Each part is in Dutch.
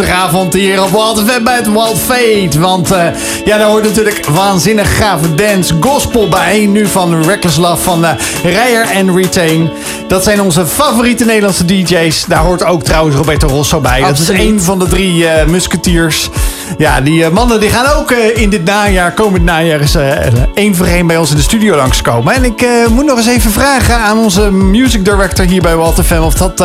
woensdagavond hier op Wild FM bij het Wild Fate. Want uh, ja, daar hoort natuurlijk waanzinnig gave dance gospel bij. Nu van Reckless Love van uh, Rijer en Retain. Dat zijn onze favoriete Nederlandse DJ's. Daar hoort ook trouwens Roberto Rosso bij. Absoluut. Dat is een van de drie uh, musketiers. Ja, die mannen die gaan ook in dit najaar, komend najaar, eens één voor één bij ons in de studio langskomen. En ik moet nog eens even vragen aan onze music director hier bij FM of dat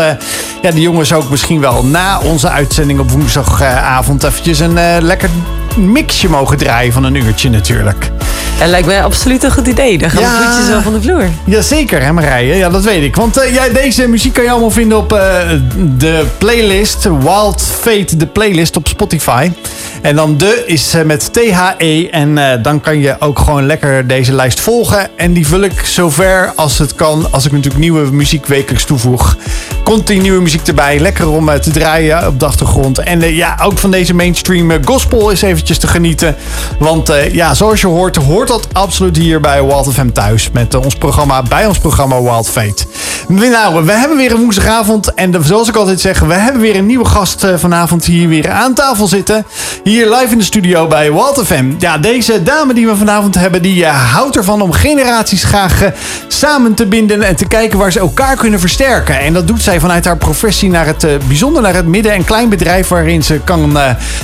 ja, die jongens ook misschien wel na onze uitzending op woensdagavond eventjes een lekker mixje mogen draaien van een uurtje natuurlijk. Dat lijkt mij absoluut een goed idee. Dan gaan ja. we voetjes zo van de vloer. Jazeker, hè Marije? Ja, dat weet ik. Want uh, ja, deze muziek kan je allemaal vinden op uh, de playlist. Wild Fate, de playlist op Spotify. En dan de is uh, met THE. En dan kan je ook gewoon lekker deze lijst volgen. En die vul ik zover als het kan. Als ik natuurlijk nieuwe muziek wekelijks toevoeg. Nieuwe muziek erbij. Lekker om te draaien op de achtergrond. En ja, ook van deze mainstream gospel is eventjes te genieten. Want ja, zoals je hoort, hoort dat absoluut hier bij Wild FM thuis. Met ons programma, bij ons programma Wild Fate. Nou, we hebben weer een woensdagavond. En zoals ik altijd zeg, we hebben weer een nieuwe gast vanavond hier weer aan tafel zitten. Hier live in de studio bij Wild FM. Ja, deze dame die we vanavond hebben, die houdt ervan om generaties graag samen te binden. En te kijken waar ze elkaar kunnen versterken. En dat doet zij vanuit haar professie naar het bijzonder naar het midden- en kleinbedrijf. Waarin ze kan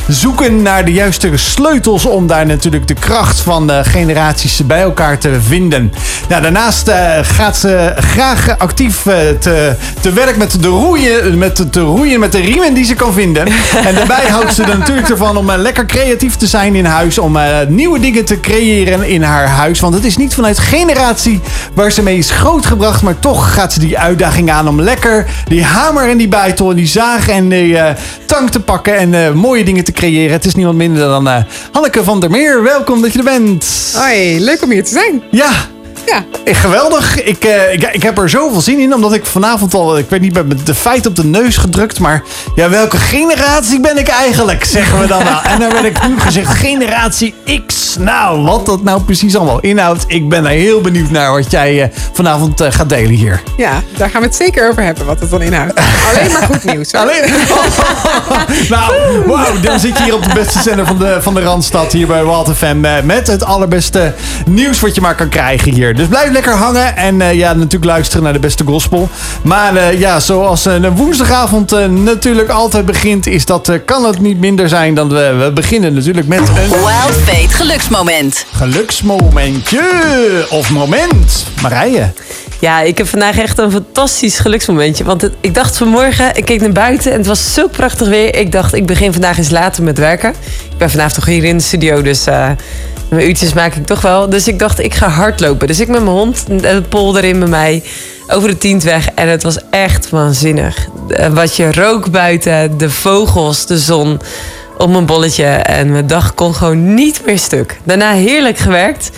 zoeken naar de juiste sleutels om daar natuurlijk de kracht van de generaties bij elkaar te vinden. Nou, daarnaast uh, gaat ze graag actief uh, te, te werk met de roeien, met te roeien met de riemen die ze kan vinden. En daarbij houdt ze er natuurlijk ervan om uh, lekker creatief te zijn in huis. Om nieuwe dingen te creëren in haar huis. Want het is niet vanuit generatie waar ze mee is grootgebracht. Maar toch gaat ze die uitdaging aan om lekker die hamer en die bijtel en die zaag en die tang te pakken. En mooie dingen te creëren. Het is niemand minder dan Hanneke van der Meer. Welkom dat je er bent. Hoi, leuk om hier te zijn. Ja. Ja. Geweldig. Ik, uh, ik, ik, heb er zoveel zin in, omdat ik vanavond al, ik weet niet, met de feit op de neus gedrukt. Maar ja, welke generatie ben ik eigenlijk, zeggen we dan nou. En dan werd ik nu gezegd, generatie X. Nou, wat dat nou precies allemaal inhoudt. Ik ben er heel benieuwd naar wat jij uh, vanavond uh, gaat delen hier. Ja, daar gaan we het zeker over hebben, wat het dan inhoudt. Alleen maar goed nieuws. Hoor. Alleen... nou, wauw, dan zit je hier op de beste zender van de, van de Randstad, hier bij Walter FM. met het allerbeste nieuws wat je maar kan krijgen hier. Dus blijf lekker hangen en uh, ja, natuurlijk luisteren naar de beste gospel. Maar uh, ja, zoals uh, een woensdagavond natuurlijk altijd begint, is dat kan het niet minder zijn dan we, we beginnen natuurlijk met een... Wild Fate geluksmoment. Geluksmomentje of moment. Marije. Ja, ik heb vandaag echt een fantastisch geluksmomentje. Want het, ik dacht vanmorgen, ik keek naar buiten en het was zo prachtig weer. Ik dacht, ik begin vandaag eens later met werken. Ik ben vandaag toch hier in de studio, dus uh, mijn uurtjes maak ik toch wel. Dus ik dacht, ik ga hardlopen. Dus ik met mijn hond, de pol erin bij mij, over de tientweg. En het was echt waanzinnig. Wat je rook buiten, de vogels, de zon op mijn bolletje. En mijn dag kon gewoon niet meer stuk. Daarna heerlijk gewerkt.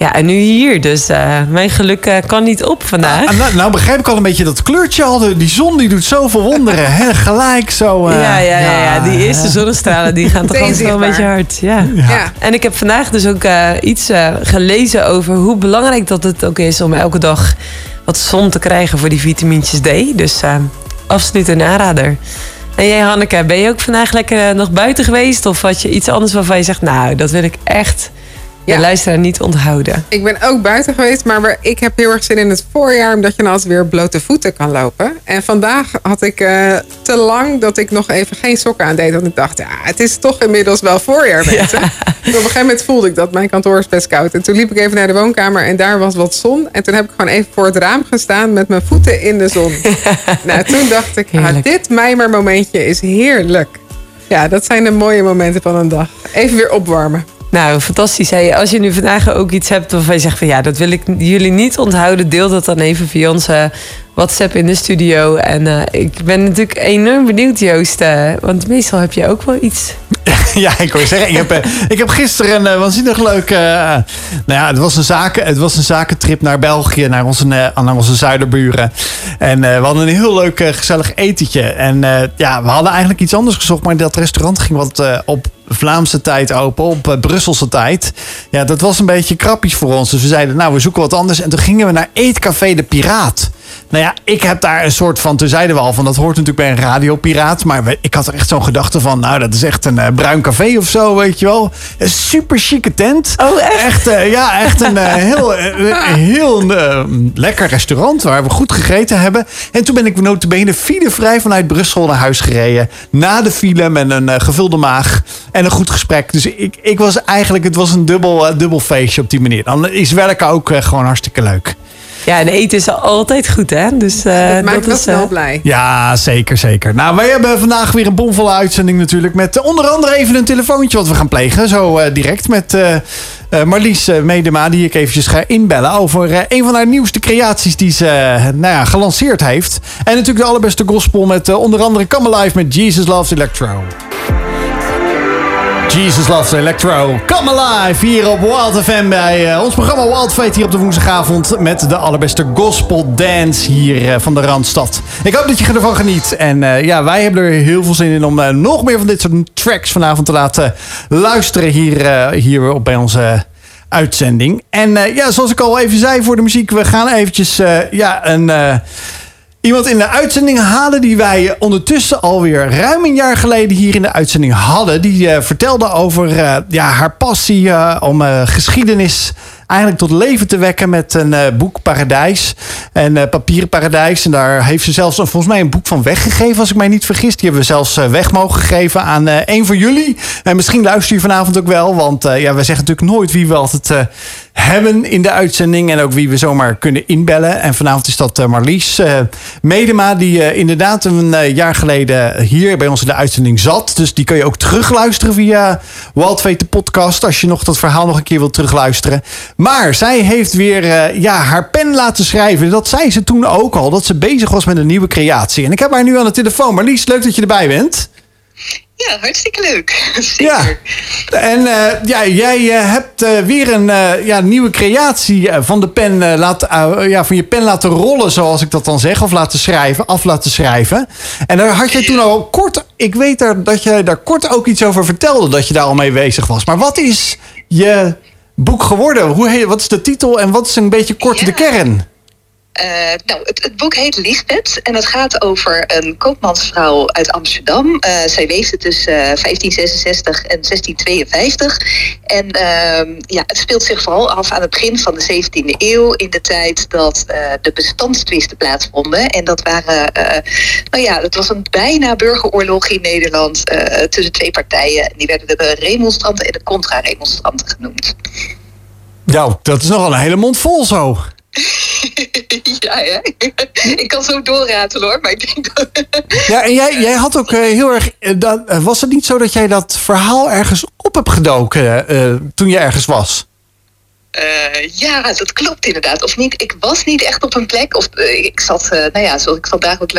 Ja, en nu hier. Dus uh, mijn geluk uh, kan niet op vandaag. Ah, nou, nou, begrijp ik al een beetje dat kleurtje al. Die zon die doet zoveel wonderen. Hè? Gelijk zo. Uh, ja, ja, ja, ja, die eerste zonnestralen die gaan toch altijd wel een beetje hard. Ja. ja. En ik heb vandaag dus ook iets gelezen over hoe belangrijk dat het ook is om elke dag wat zon te krijgen voor die vitamintjes D. Dus absoluut een aanrader. En jij Hanneke, ben je ook vandaag lekker nog buiten geweest? Of had je iets anders waarvan je zegt, nou, dat wil ik echt ja. de luisteraar niet onthouden. Ik ben ook buiten geweest, maar ik heb heel erg zin in het voorjaar, omdat je dan altijd weer blote voeten kan lopen. En vandaag had ik uh, te lang dat ik nog even geen sokken aan deed. Want ik dacht, ja, het is toch inmiddels wel voorjaar. Ja. Op een gegeven moment voelde ik dat mijn kantoor is best koud. En toen liep ik even naar de woonkamer en daar was wat zon. En toen heb ik gewoon even voor het raam gestaan met mijn voeten in de zon. nou, toen dacht ik, ah, dit mijmermomentje is heerlijk. Ja, dat zijn de mooie momenten van een dag. Even weer opwarmen. Nou, fantastisch. Als je nu vandaag ook iets hebt waarvan je zegt van ja, dat wil ik jullie niet onthouden, deel dat dan even via onze WhatsApp in de studio. En uh, ik ben natuurlijk enorm benieuwd, Joost. Uh, want meestal heb je ook wel iets. ja, ik wil zeggen, ik heb, uh, ik heb gisteren een waanzinnig leuk. nou ja, het was, een zaken, het was een zakentrip naar België, naar onze, naar onze zuiderburen. En we hadden een heel leuk, gezellig etentje. En ja, we hadden eigenlijk iets anders gezocht, maar dat restaurant ging wat op Vlaamse tijd open, op uh, Brusselse tijd. Ja, dat was een beetje krappies voor ons. Dus we zeiden, nou, we zoeken wat anders. En toen gingen we naar Eetcafé de Piraat. Nou ja, ik heb daar een soort van, toen zeiden we al van dat hoort natuurlijk bij een radiopiraat. Maar we- ik had er echt zo'n gedachte van, nou dat is echt een eh, bruin café of zo, weet je wel. Een super chique tent. Oh, echt? eh, ja, echt een eh, heel, heel lekker restaurant waar we goed gegeten hebben. En toen ben ik notabene filevrij vanuit Brussel naar huis gereden. Na de file met een gevulde maag en een goed gesprek. Dus ik, ik was eigenlijk, het was een dubbel, dubbel feestje op die manier. Dan is werken ook gewoon hartstikke leuk. Ja, en eten is altijd goed, hè? Dus eh, dat maakt dat me is... wel eh, blij. Ja, zeker, zeker. Nou, wij hebben vandaag weer een bomvolle uitzending natuurlijk. Met eh, onder andere even een telefoontje wat we gaan plegen. Zo eh, direct met eh, eh, Marlies Medema, die ik eventjes ga inbellen. Over eh, een van haar nieuwste creaties die ze nou ja, gelanceerd heeft. En natuurlijk de allerbeste gospel met onder andere Come Alive met Jesus Loves Electro. Jesus Loves Electro. Come Alive hier op Wild FM bij eh, ons programma Wild Fate hier op de woensdagavond met de allerbeste gospel dance hier eh, van de Randstad. Ik hoop dat je ervan geniet. En eh, ja, wij hebben er heel veel zin in om nog meer van dit soort tracks vanavond te laten luisteren hier, hier op bij onze uitzending. En ja, zoals ik al even zei voor de muziek, we gaan eventjes ja, een... Iemand in de uitzending halen die wij ondertussen alweer ruim een jaar geleden hier in de uitzending hadden. Die eh, vertelde over eh, ja, haar passie eh, om geschiedenis eigenlijk tot leven te wekken met een boek Paradijs. En Papieren Paradijs. En daar heeft ze zelfs volgens mij een boek van weggegeven, als ik mij niet vergis. Die hebben we zelfs weg mogen geven aan een van jullie. En misschien luister je vanavond ook wel, want ja, wij zeggen natuurlijk nooit wie we altijd hebben in de uitzending. En ook wie we zomaar kunnen inbellen. En vanavond is dat eh, Marlies eh, Medema, die eh, inderdaad een jaar geleden hier bij ons in de uitzending zat. Dus die kun je ook terugluisteren via Wildfate de podcast. Als je nog dat verhaal nog een keer wilt terugluisteren. Maar zij heeft weer ja, haar pen laten schrijven. Dat zei ze toen ook al, dat ze bezig was met een nieuwe creatie. En ik heb haar nu aan de telefoon. Marlies, leuk dat je erbij bent. Ja, hartstikke leuk. Zeker. Ja. En eh, ja, jij eh, hebt eh, weer een ja, nieuwe creatie van de pen laten, eh, ja, van je pen laten rollen, zoals ik dat dan zeg, of laten schrijven, af laten schrijven. En daar had jij toen al kort, ik weet daar, dat je daar kort ook iets over vertelde, dat je daar al mee bezig was. Maar wat is je boek geworden? Hoe heet, wat is de titel en wat is een beetje kort Ja. de kern? Eh, nou, het, boek heet Liesbeth en het gaat over een koopmansvrouw uit Amsterdam. Eh, zij leefde tussen eh, 1566 en 1652. En ehm, ja, het speelt zich vooral af aan het begin van de 17e eeuw, in de tijd dat eh, de bestandstwisten plaatsvonden. En dat waren, eh, nou ja, het was een bijna burgeroorlog in Nederland eh, tussen twee partijen. Die werden de remonstranten en de contra-remonstranten genoemd. Ja, dat is nogal een hele mond vol zo. ja, ik kan zo doorratelen hoor, maar ik denk dat... Ja, en jij, jij had ook eh, heel erg. eh, dat, eh, was het niet zo dat jij dat verhaal ergens op hebt gedoken toen je ergens was? Eh, ja, dat klopt inderdaad. Of niet, ik was niet echt op een plek. Of eh, ik zat, eh, nou ja, zoals ik vandaag ook,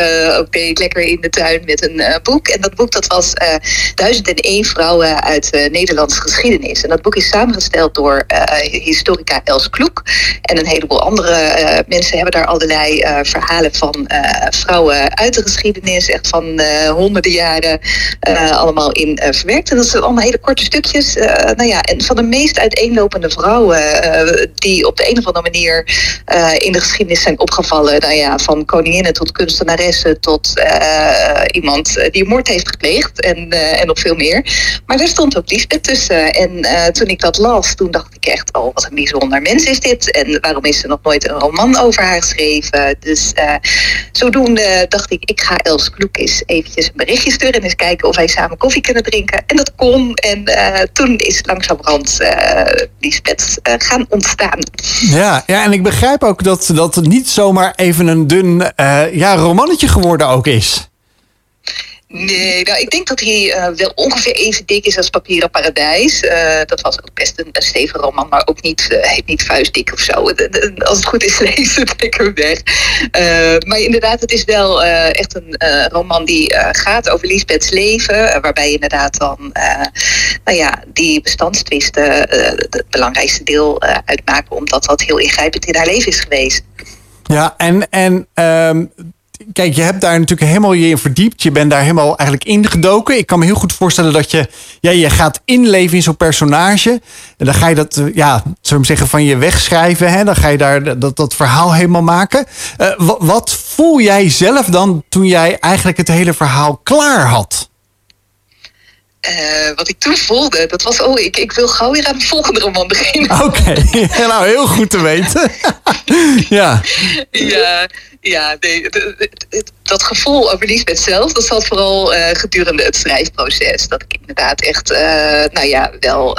lekker in de tuin met een boek. En dat boek dat was eh 1001 vrouwen uit Nederlandse geschiedenis. En dat boek is samengesteld door historica Els Kloek. En een heleboel andere mensen hebben daar allerlei verhalen van vrouwen uit de geschiedenis. Echt van honderden jaren allemaal in verwerkt. En dat zijn allemaal hele korte stukjes. nou ja, en van de meest uiteenlopende vrouwen eh, die op de een of andere manier eh, in de geschiedenis zijn opgevallen. Nou ja, van koninginnen tot kunstenaressen tot eh, iemand die moord heeft gepleegd en, en nog veel meer. Maar daar stond ook Lisbeth tussen. En toen ik dat las, toen dacht ik echt, oh wat een bijzonder mens is dit. En waarom is er nog nooit een roman over haar geschreven? Dus zodoende dacht ik, ik ga Els Kloek eens eventjes een berichtje sturen en eens kijken of wij samen koffie kunnen drinken. En dat kon. En toen is langzamerhand Lisbeth eh, ontstaan. Ja, ja, en ik begrijp ook dat, dat niet zomaar even een dun eh, ja, romannetje geworden ook is. Nee, ik denk dat hij eh, wel ongeveer even dik is als Papieren Paradijs. Eh, dat was ook best een, een stevige roman, maar ook niet, eh, niet vuistdik of zo. Als het goed is, lees het lekker weg. Maar inderdaad, het is wel echt een roman die gaat over Lisbeths leven. waarbij inderdaad dan, nou ja, die bestandstwisten het belangrijkste deel uitmaken. Omdat dat heel ingrijpend in haar leven is geweest. Ja, en, en ehm, kijk, je hebt daar natuurlijk helemaal je in verdiept. Je bent daar helemaal eigenlijk ingedoken. Ik kan me heel goed voorstellen dat je, ja, je gaat inleven in zo'n personage. En dan ga je dat, eh, ja, zullen zeggen, van je wegschrijven. Hè? Dan ga je daar dat, dat verhaal helemaal maken. Eh, wa- wat voel jij zelf dan toen jij eigenlijk het hele verhaal klaar had? Eh, wat ik toen voelde, dat was, oh, ik, ik wil gauw weer aan de volgende roman beginnen. Oké, nou heel goed te weten. ja. Ja, ja nee, dat gevoel over Lisbeth zelf, dat zat vooral eh, gedurende het schrijfproces. Dat ik inderdaad echt, eh, nou ja, wel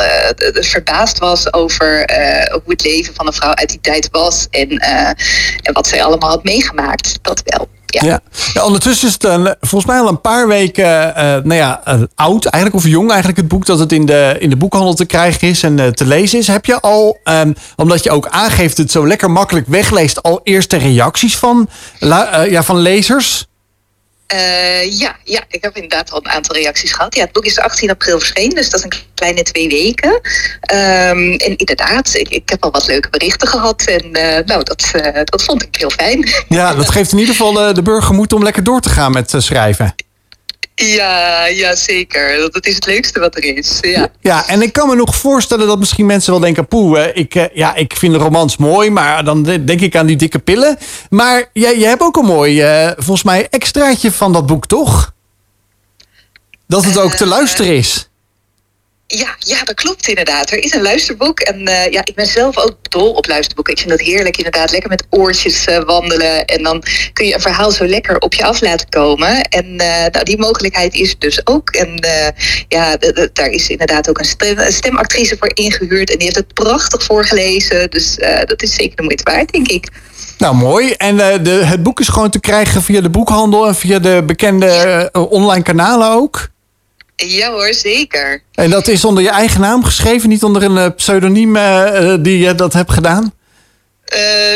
verbaasd was over hoe het leven van een vrouw uit die tijd was. En, en wat zij allemaal had meegemaakt. Dat wel. Ja. Ondertussen is het volgens mij al een paar weken eh, nou ja, eh, oud, eigenlijk of jong eigenlijk het boek dat het in de, in de boekhandel te krijgen is en eh, te lezen is. Heb je al, ehm, omdat je ook aangeeft het zo lekker makkelijk wegleest, al eerste reacties van, ja, van lezers? Eh, ja, ja, ik heb inderdaad al een aantal reacties gehad. Ja, het boek is 18 april verschenen, dus dat is een kleine twee weken. Ehm, en inderdaad, ik, heb al wat leuke berichten gehad. En eh, nou, dat, eh, dat vond ik heel fijn. Ja, dat geeft in ieder geval de burger moed om lekker door te gaan met schrijven. Ja, ja, zeker. Dat, is het leukste wat er is. Ja. Ja, en ik kan me nog voorstellen dat misschien mensen wel denken... poeh, eh, ik, eh, ja, ik vind romans mooi, maar dan de- denk ik aan die dikke pillen. Maar jij, jij hebt ook een mooi, eh, volgens mij, extraatje van dat boek, toch? Dat het ook te luisteren is. Ja, ja, dat klopt inderdaad. Er is een luisterboek. En eh, ja, ik ben zelf ook dol op luisterboeken. Ik vind dat heerlijk inderdaad. Lekker met oortjes eh, wandelen. En dan kun je een verhaal zo lekker op je af laten komen. En eh, nou, die mogelijkheid is dus ook. En ja, daar is inderdaad ook een, stem, een stemactrice voor ingehuurd. En die heeft het prachtig voorgelezen. Dus dat is zeker de moeite waard, denk ik. Nou, mooi. En de, het boek is gewoon te krijgen via de boekhandel... en via de bekende online kanalen ook. Ja hoor, zeker. En dat is onder je eigen naam geschreven, niet onder een eh, pseudoniem eh, eh, die je dat hebt gedaan?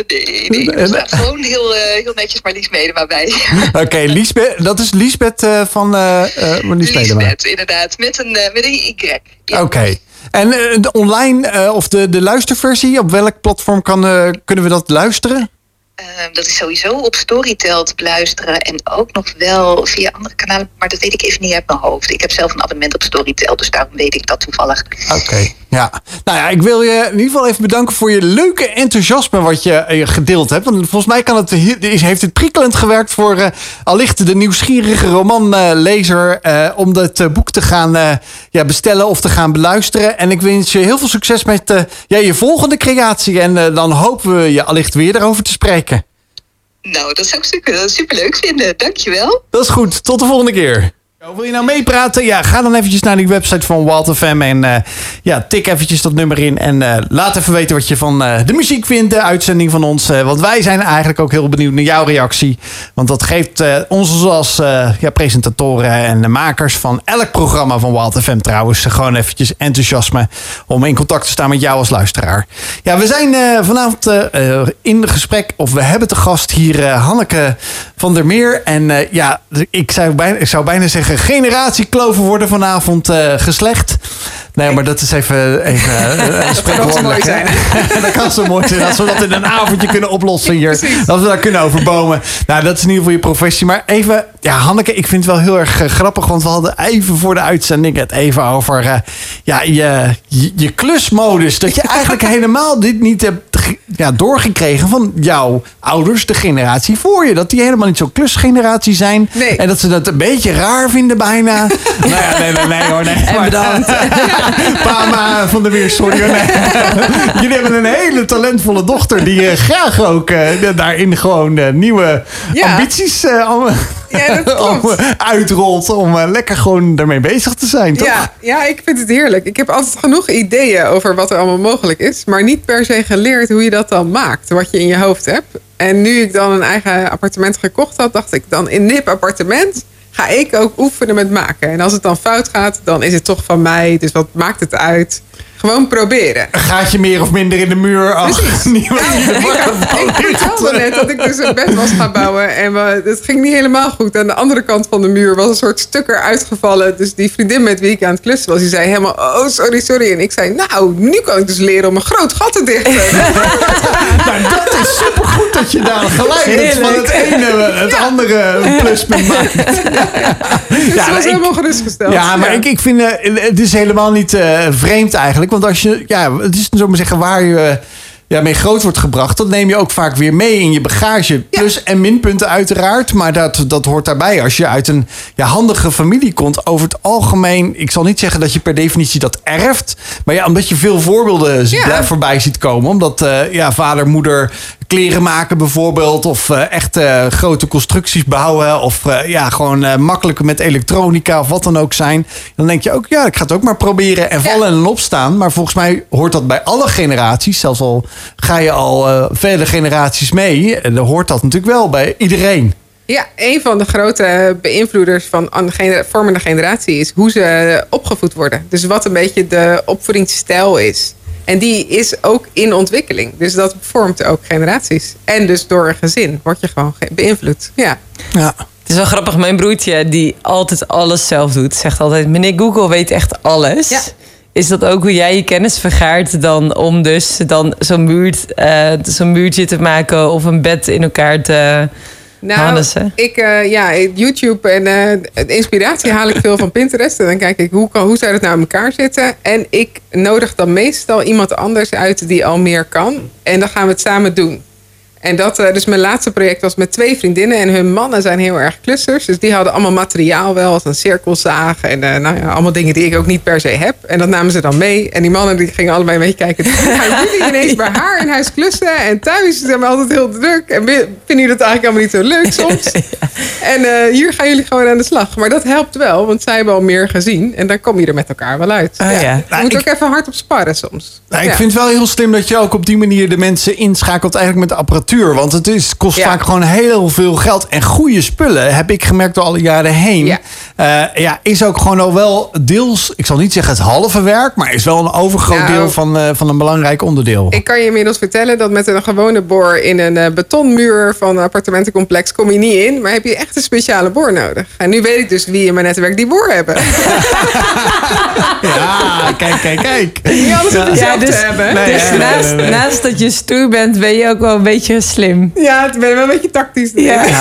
Nee, gewoon heel, heel netjes Marlies Medema bij. Oké, Liesbeth, dat is Liesbeth van Marlies Medema. Lisbeth, inderdaad. Met een, met een Y. Ja. Oké. En de online of de, de luisterversie, op welk platform kan, kunnen we dat luisteren? Ehm, dat is sowieso op Storytel te beluisteren en ook nog wel via andere kanalen, maar dat weet ik even niet uit mijn hoofd. Ik heb zelf een abonnement op Storytel, dus daarom weet ik dat toevallig. Oké, ja. Nou ja, ik wil je in ieder geval even bedanken voor je leuke enthousiasme wat je eh, gedeeld hebt. Want volgens mij kan het, is- heeft het prikkelend gewerkt voor eh, allicht de nieuwsgierige romanlezer eh, om dat eh, boek te gaan eh, ja, bestellen of te gaan beluisteren. En ik wens je heel veel succes met eh, ja, je volgende creatie. En eh, dan hopen we je allicht weer erover te spreken. Nou, dat zou ik super, super leuk vinden. Dankjewel. Dat is goed. Tot de volgende keer. Wil je nou meepraten? Ja, ga dan eventjes naar die website van Wild FM en eh, ja, tik eventjes dat nummer in. En eh, laat even weten wat je van eh, de muziek vindt, de uitzending van ons. want wij zijn eigenlijk ook heel benieuwd naar jouw reactie. Want dat geeft ons als ja, presentatoren en de makers van elk programma van Wild FM trouwens gewoon eventjes enthousiasme om in contact te staan met jou als luisteraar. Ja, we zijn vanavond in gesprek, of we hebben te gast hier Hanneke van der Meer. En ja, ik zou, bijna, ik zou bijna zeggen generatiekloven worden vanavond eh, geslecht. Nee, maar dat is even, even uh, kan mooi zijn, dat kan zo mooi zijn. Als we dat in een avondje kunnen oplossen hier. Precies. Dat we daar kunnen overbomen. Nou, dat is in ieder geval je professie. Maar even, ja, Hanneke, ik vind het wel heel erg eh, grappig. Want we hadden even voor de uitzending het even over ja, je, je, je klusmodus. Dat je eigenlijk helemaal dit niet hebt ge- ja, doorgekregen van jouw ouders, de generatie voor je. Dat die helemaal niet zo'n klusgeneratie zijn. Nee. En dat ze dat een beetje raar vinden bijna. nou ja, nee, nee, nee hoor. Nee. En bedankt. Pama van der Weer, sorry. hoor. Nee. Jullie hebben een hele talentvolle dochter die eh, graag ook eh, daarin gewoon eh, nieuwe Ja. ambities allemaal- Ja, allemaal uitrolt om lekker gewoon daarmee bezig te zijn, toch? Ja, ja, ik vind het heerlijk. Ik heb altijd genoeg ideeën over wat er allemaal mogelijk is. Maar niet per se geleerd hoe je dat dan maakt. Wat je in je hoofd hebt. En nu ik dan een eigen appartement gekocht had, dacht ik dan in dit appartement ga ik ook oefenen met maken. En als het dan fout gaat, dan is het toch van mij. Dus wat maakt het uit? Gewoon proberen. Een gaatje meer of minder in de muur. Ach, Precies. niemand er ik, ik vertelde net dat ik dus een bed was gaan bouwen. En we, het ging niet helemaal goed. Aan de andere kant van de muur was een soort stuk eruit gevallen. Dus die vriendin met wie ik aan het klussen was, die zei helemaal... Oh, sorry, sorry. En ik zei, nou, nu kan ik dus leren om een groot gat te dichten. Nou, dat is supergoed dat je daar gelijk van het ene het andere pluspunt maakt. Dus Ja, was ik- helemaal gerustgesteld. Ja, maar Ik, ik vind eh, het is helemaal niet eh, vreemd eigenlijk. Want als je, ja, het is zo maar zeggen waar je eh, ja, mee groot wordt gebracht, dat neem je ook vaak weer mee in je bagage. Plus en minpunten uiteraard, maar dat, dat hoort daarbij. Als je uit een ja, handige familie komt, over het algemeen, ik zal niet zeggen dat je per definitie dat erft, maar ja, omdat je veel voorbeelden Ja. voorbij ziet komen, omdat eh, ja, vader, moeder kleren maken bijvoorbeeld, of eh, echt eh, grote constructies bouwen, of eh, ja, gewoon eh, makkelijk met elektronica of wat dan ook zijn. Dan denk je ook, ja, ik ga het ook maar proberen en vallen en opstaan. Maar volgens mij hoort dat bij alle generaties, zelfs al ga je al vele generaties mee, en dan hoort dat natuurlijk wel bij iedereen. Ja, een van de grote beïnvloeders van een vormende generatie is hoe ze opgevoed worden. Dus wat een beetje de opvoedingsstijl is. En die is ook in ontwikkeling. Dus dat vormt ook generaties. En dus door een gezin word je gewoon ge- beïnvloed. Ja. Ja. Het is wel grappig, mijn broertje, die altijd alles zelf doet, zegt altijd: Meneer Google weet echt alles. Ja. Is dat ook hoe jij je kennis vergaart dan om dus dan zo'n muur, eh, zo'n muurtje te maken of een bed in elkaar te Nou, ik, eh, ja, YouTube en eh, inspiratie haal ik veel van Pinterest. En dan kijk ik, hoe, kan, hoe zou dat nou in elkaar zitten? En ik nodig dan meestal iemand anders uit die al meer kan. En dan gaan we het samen doen. En dat, eh, dus mijn laatste project was met twee vriendinnen. En hun mannen zijn heel erg klussers. Dus die hadden allemaal materiaal wel. Als een cirkelzaag. En eh, nou ja, allemaal dingen die ik ook niet per se heb. En dat namen ze dan mee. En die mannen die gingen allebei een beetje kijken. Gaan jullie ineens bij haar in huis klussen? En thuis zijn we altijd heel druk. En vinden jullie dat eigenlijk allemaal niet zo leuk soms? En eh, hier gaan jullie gewoon aan de slag. Maar dat helpt wel. Want zij hebben al meer gezien. En dan kom je er met elkaar wel uit. Ah, ja. Je Nou, moet ik- ook even hard op sparren soms. Nou, ik Ja. vind het wel heel slim dat je ook op die manier de mensen inschakelt eigenlijk met de apparatuur. Want het is, kost Ja. vaak gewoon heel veel geld. En goede spullen, heb ik gemerkt door alle jaren heen. Ja. Ja. ja, is ook gewoon al wel deels, ik zal niet zeggen het halve werk, maar is wel een overgroot Nou, deel van, eh, van een belangrijk onderdeel. Ik kan je inmiddels vertellen dat met een gewone boor in een eh, betonmuur van een appartementencomplex kom je niet in. Maar heb je echt een speciale boor nodig. En nu weet ik dus wie in mijn netwerk die boor hebben. Ja, kijk, kijk, kijk. Niet alles op Ja, jezelf dus, te hebben. Nee, dus nee, naast, nee, nee. naast dat je stoer bent, ben je ook wel een beetje slim. Ja, het ben wel een beetje tactisch. Ja.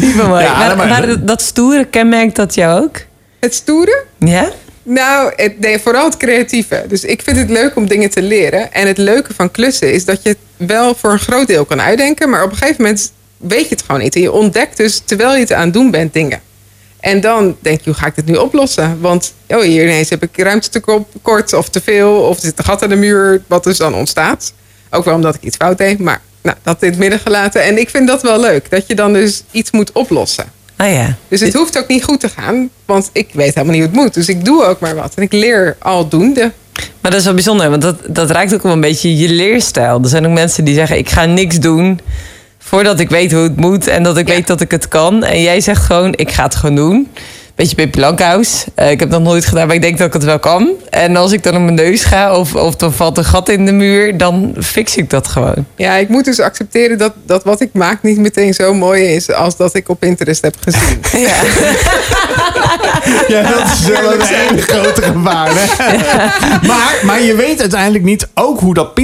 Super mooi. Ja, maar, maar- maar dat- dat stoere kenmerkt dat jou ook? Het stoere? Ja? Nou, het, nee, vooral het creatieve. Dus ik vind het leuk om dingen te leren. En het leuke van klussen is dat je het wel voor een groot deel kan uitdenken. Maar op een gegeven moment weet je het gewoon niet. En je ontdekt dus, terwijl je het aan het doen bent, dingen. En dan denk je, hoe ga ik dit nu oplossen? Want oh, hier ineens heb ik ruimte tekort of te veel. Of er zit een gat in de muur, wat dus dan ontstaat. Ook wel omdat ik iets fout deed. Maar nou, dat in het midden gelaten. En ik vind dat wel leuk. Dat je dan dus iets moet oplossen. Ah ja. Dus het hoeft ook niet goed te gaan. Want ik weet helemaal niet hoe het moet. Dus ik doe ook maar wat. En ik leer aldoende. Maar dat is wel bijzonder, want dat, dat raakt ook wel een beetje je leerstijl. Er zijn ook mensen die zeggen, ik ga niks doen voordat ik weet hoe het moet en dat ik weet dat ik het kan. En jij zegt gewoon, ik ga het gewoon doen. Beetje Pippi Lankhuis. Eh, ik heb dat nooit gedaan, maar ik denk dat ik het wel kan. En als ik dan op mijn neus ga of, of er valt een gat in de muur, dan fix ik dat gewoon. Ja, ik moet dus accepteren dat, dat wat ik maak niet meteen zo mooi is als dat ik op Pinterest heb gezien. Ja. Ja, dat is wel een hele grote gevaar. Hè? Maar, maar je weet uiteindelijk niet ook hoe dat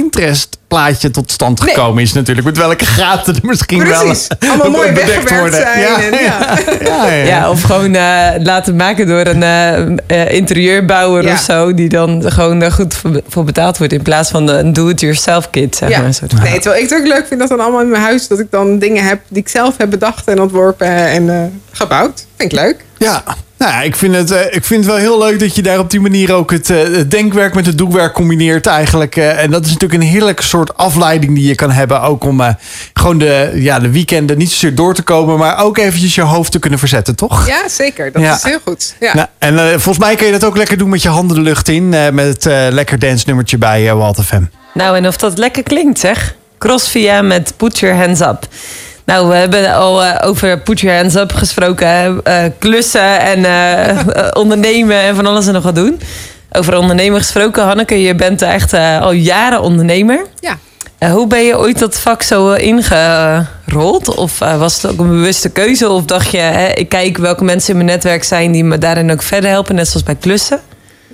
Pinterest-plaatje tot stand Nee. gekomen is natuurlijk. Met welke gaten er misschien Precies. wel Allemaal ook mooi bedekt zijn Ja, en ja. ja. Ja, ja. Ja, of gewoon eh, laten maken door een eh, eh, interieurbouwer Ja. of zo. Die dan gewoon daar goed voor, voor betaald wordt. In plaats van een do-it-yourself kit, zeg maar. Soort. Nee, terwijl ik het ook leuk vind dat dan allemaal in mijn huis... dat ik dan dingen heb die ik zelf heb bedacht en ontworpen en eh, gebouwd. Vind ik leuk. Ja, nou ja, ik vind, het, eh, ik vind het wel heel leuk dat je daar op die manier ook het, eh, het denkwerk met het doekwerk combineert eigenlijk. eh, en dat is natuurlijk een heerlijke soort afleiding die je kan hebben. Ook om eh, gewoon de, ja, de weekenden niet zozeer door te komen, maar ook eventjes je hoofd te kunnen verzetten, toch? Ja, zeker. Dat Ja. is heel goed. Ja. Nou, en eh, volgens mij kun je dat ook lekker doen met je handen de lucht in. eh, met het eh, lekker dance nummertje bij eh, Walt FM. Nou, en of dat lekker klinkt, zeg. Crossvia met Put Your Hands Up. Nou, we hebben al eh, over Put Your Hands Up gesproken. Eh, klussen en eh, ondernemen en van alles en nog wat doen. Over ondernemer gesproken, Hanneke, je bent echt al jaren ondernemer. Ja. Hoe ben je ooit dat vak zo ingerold? Of was het ook een bewuste keuze? Of dacht je, hè, ik kijk welke mensen in mijn netwerk zijn die me daarin ook verder helpen, net zoals bij klussen?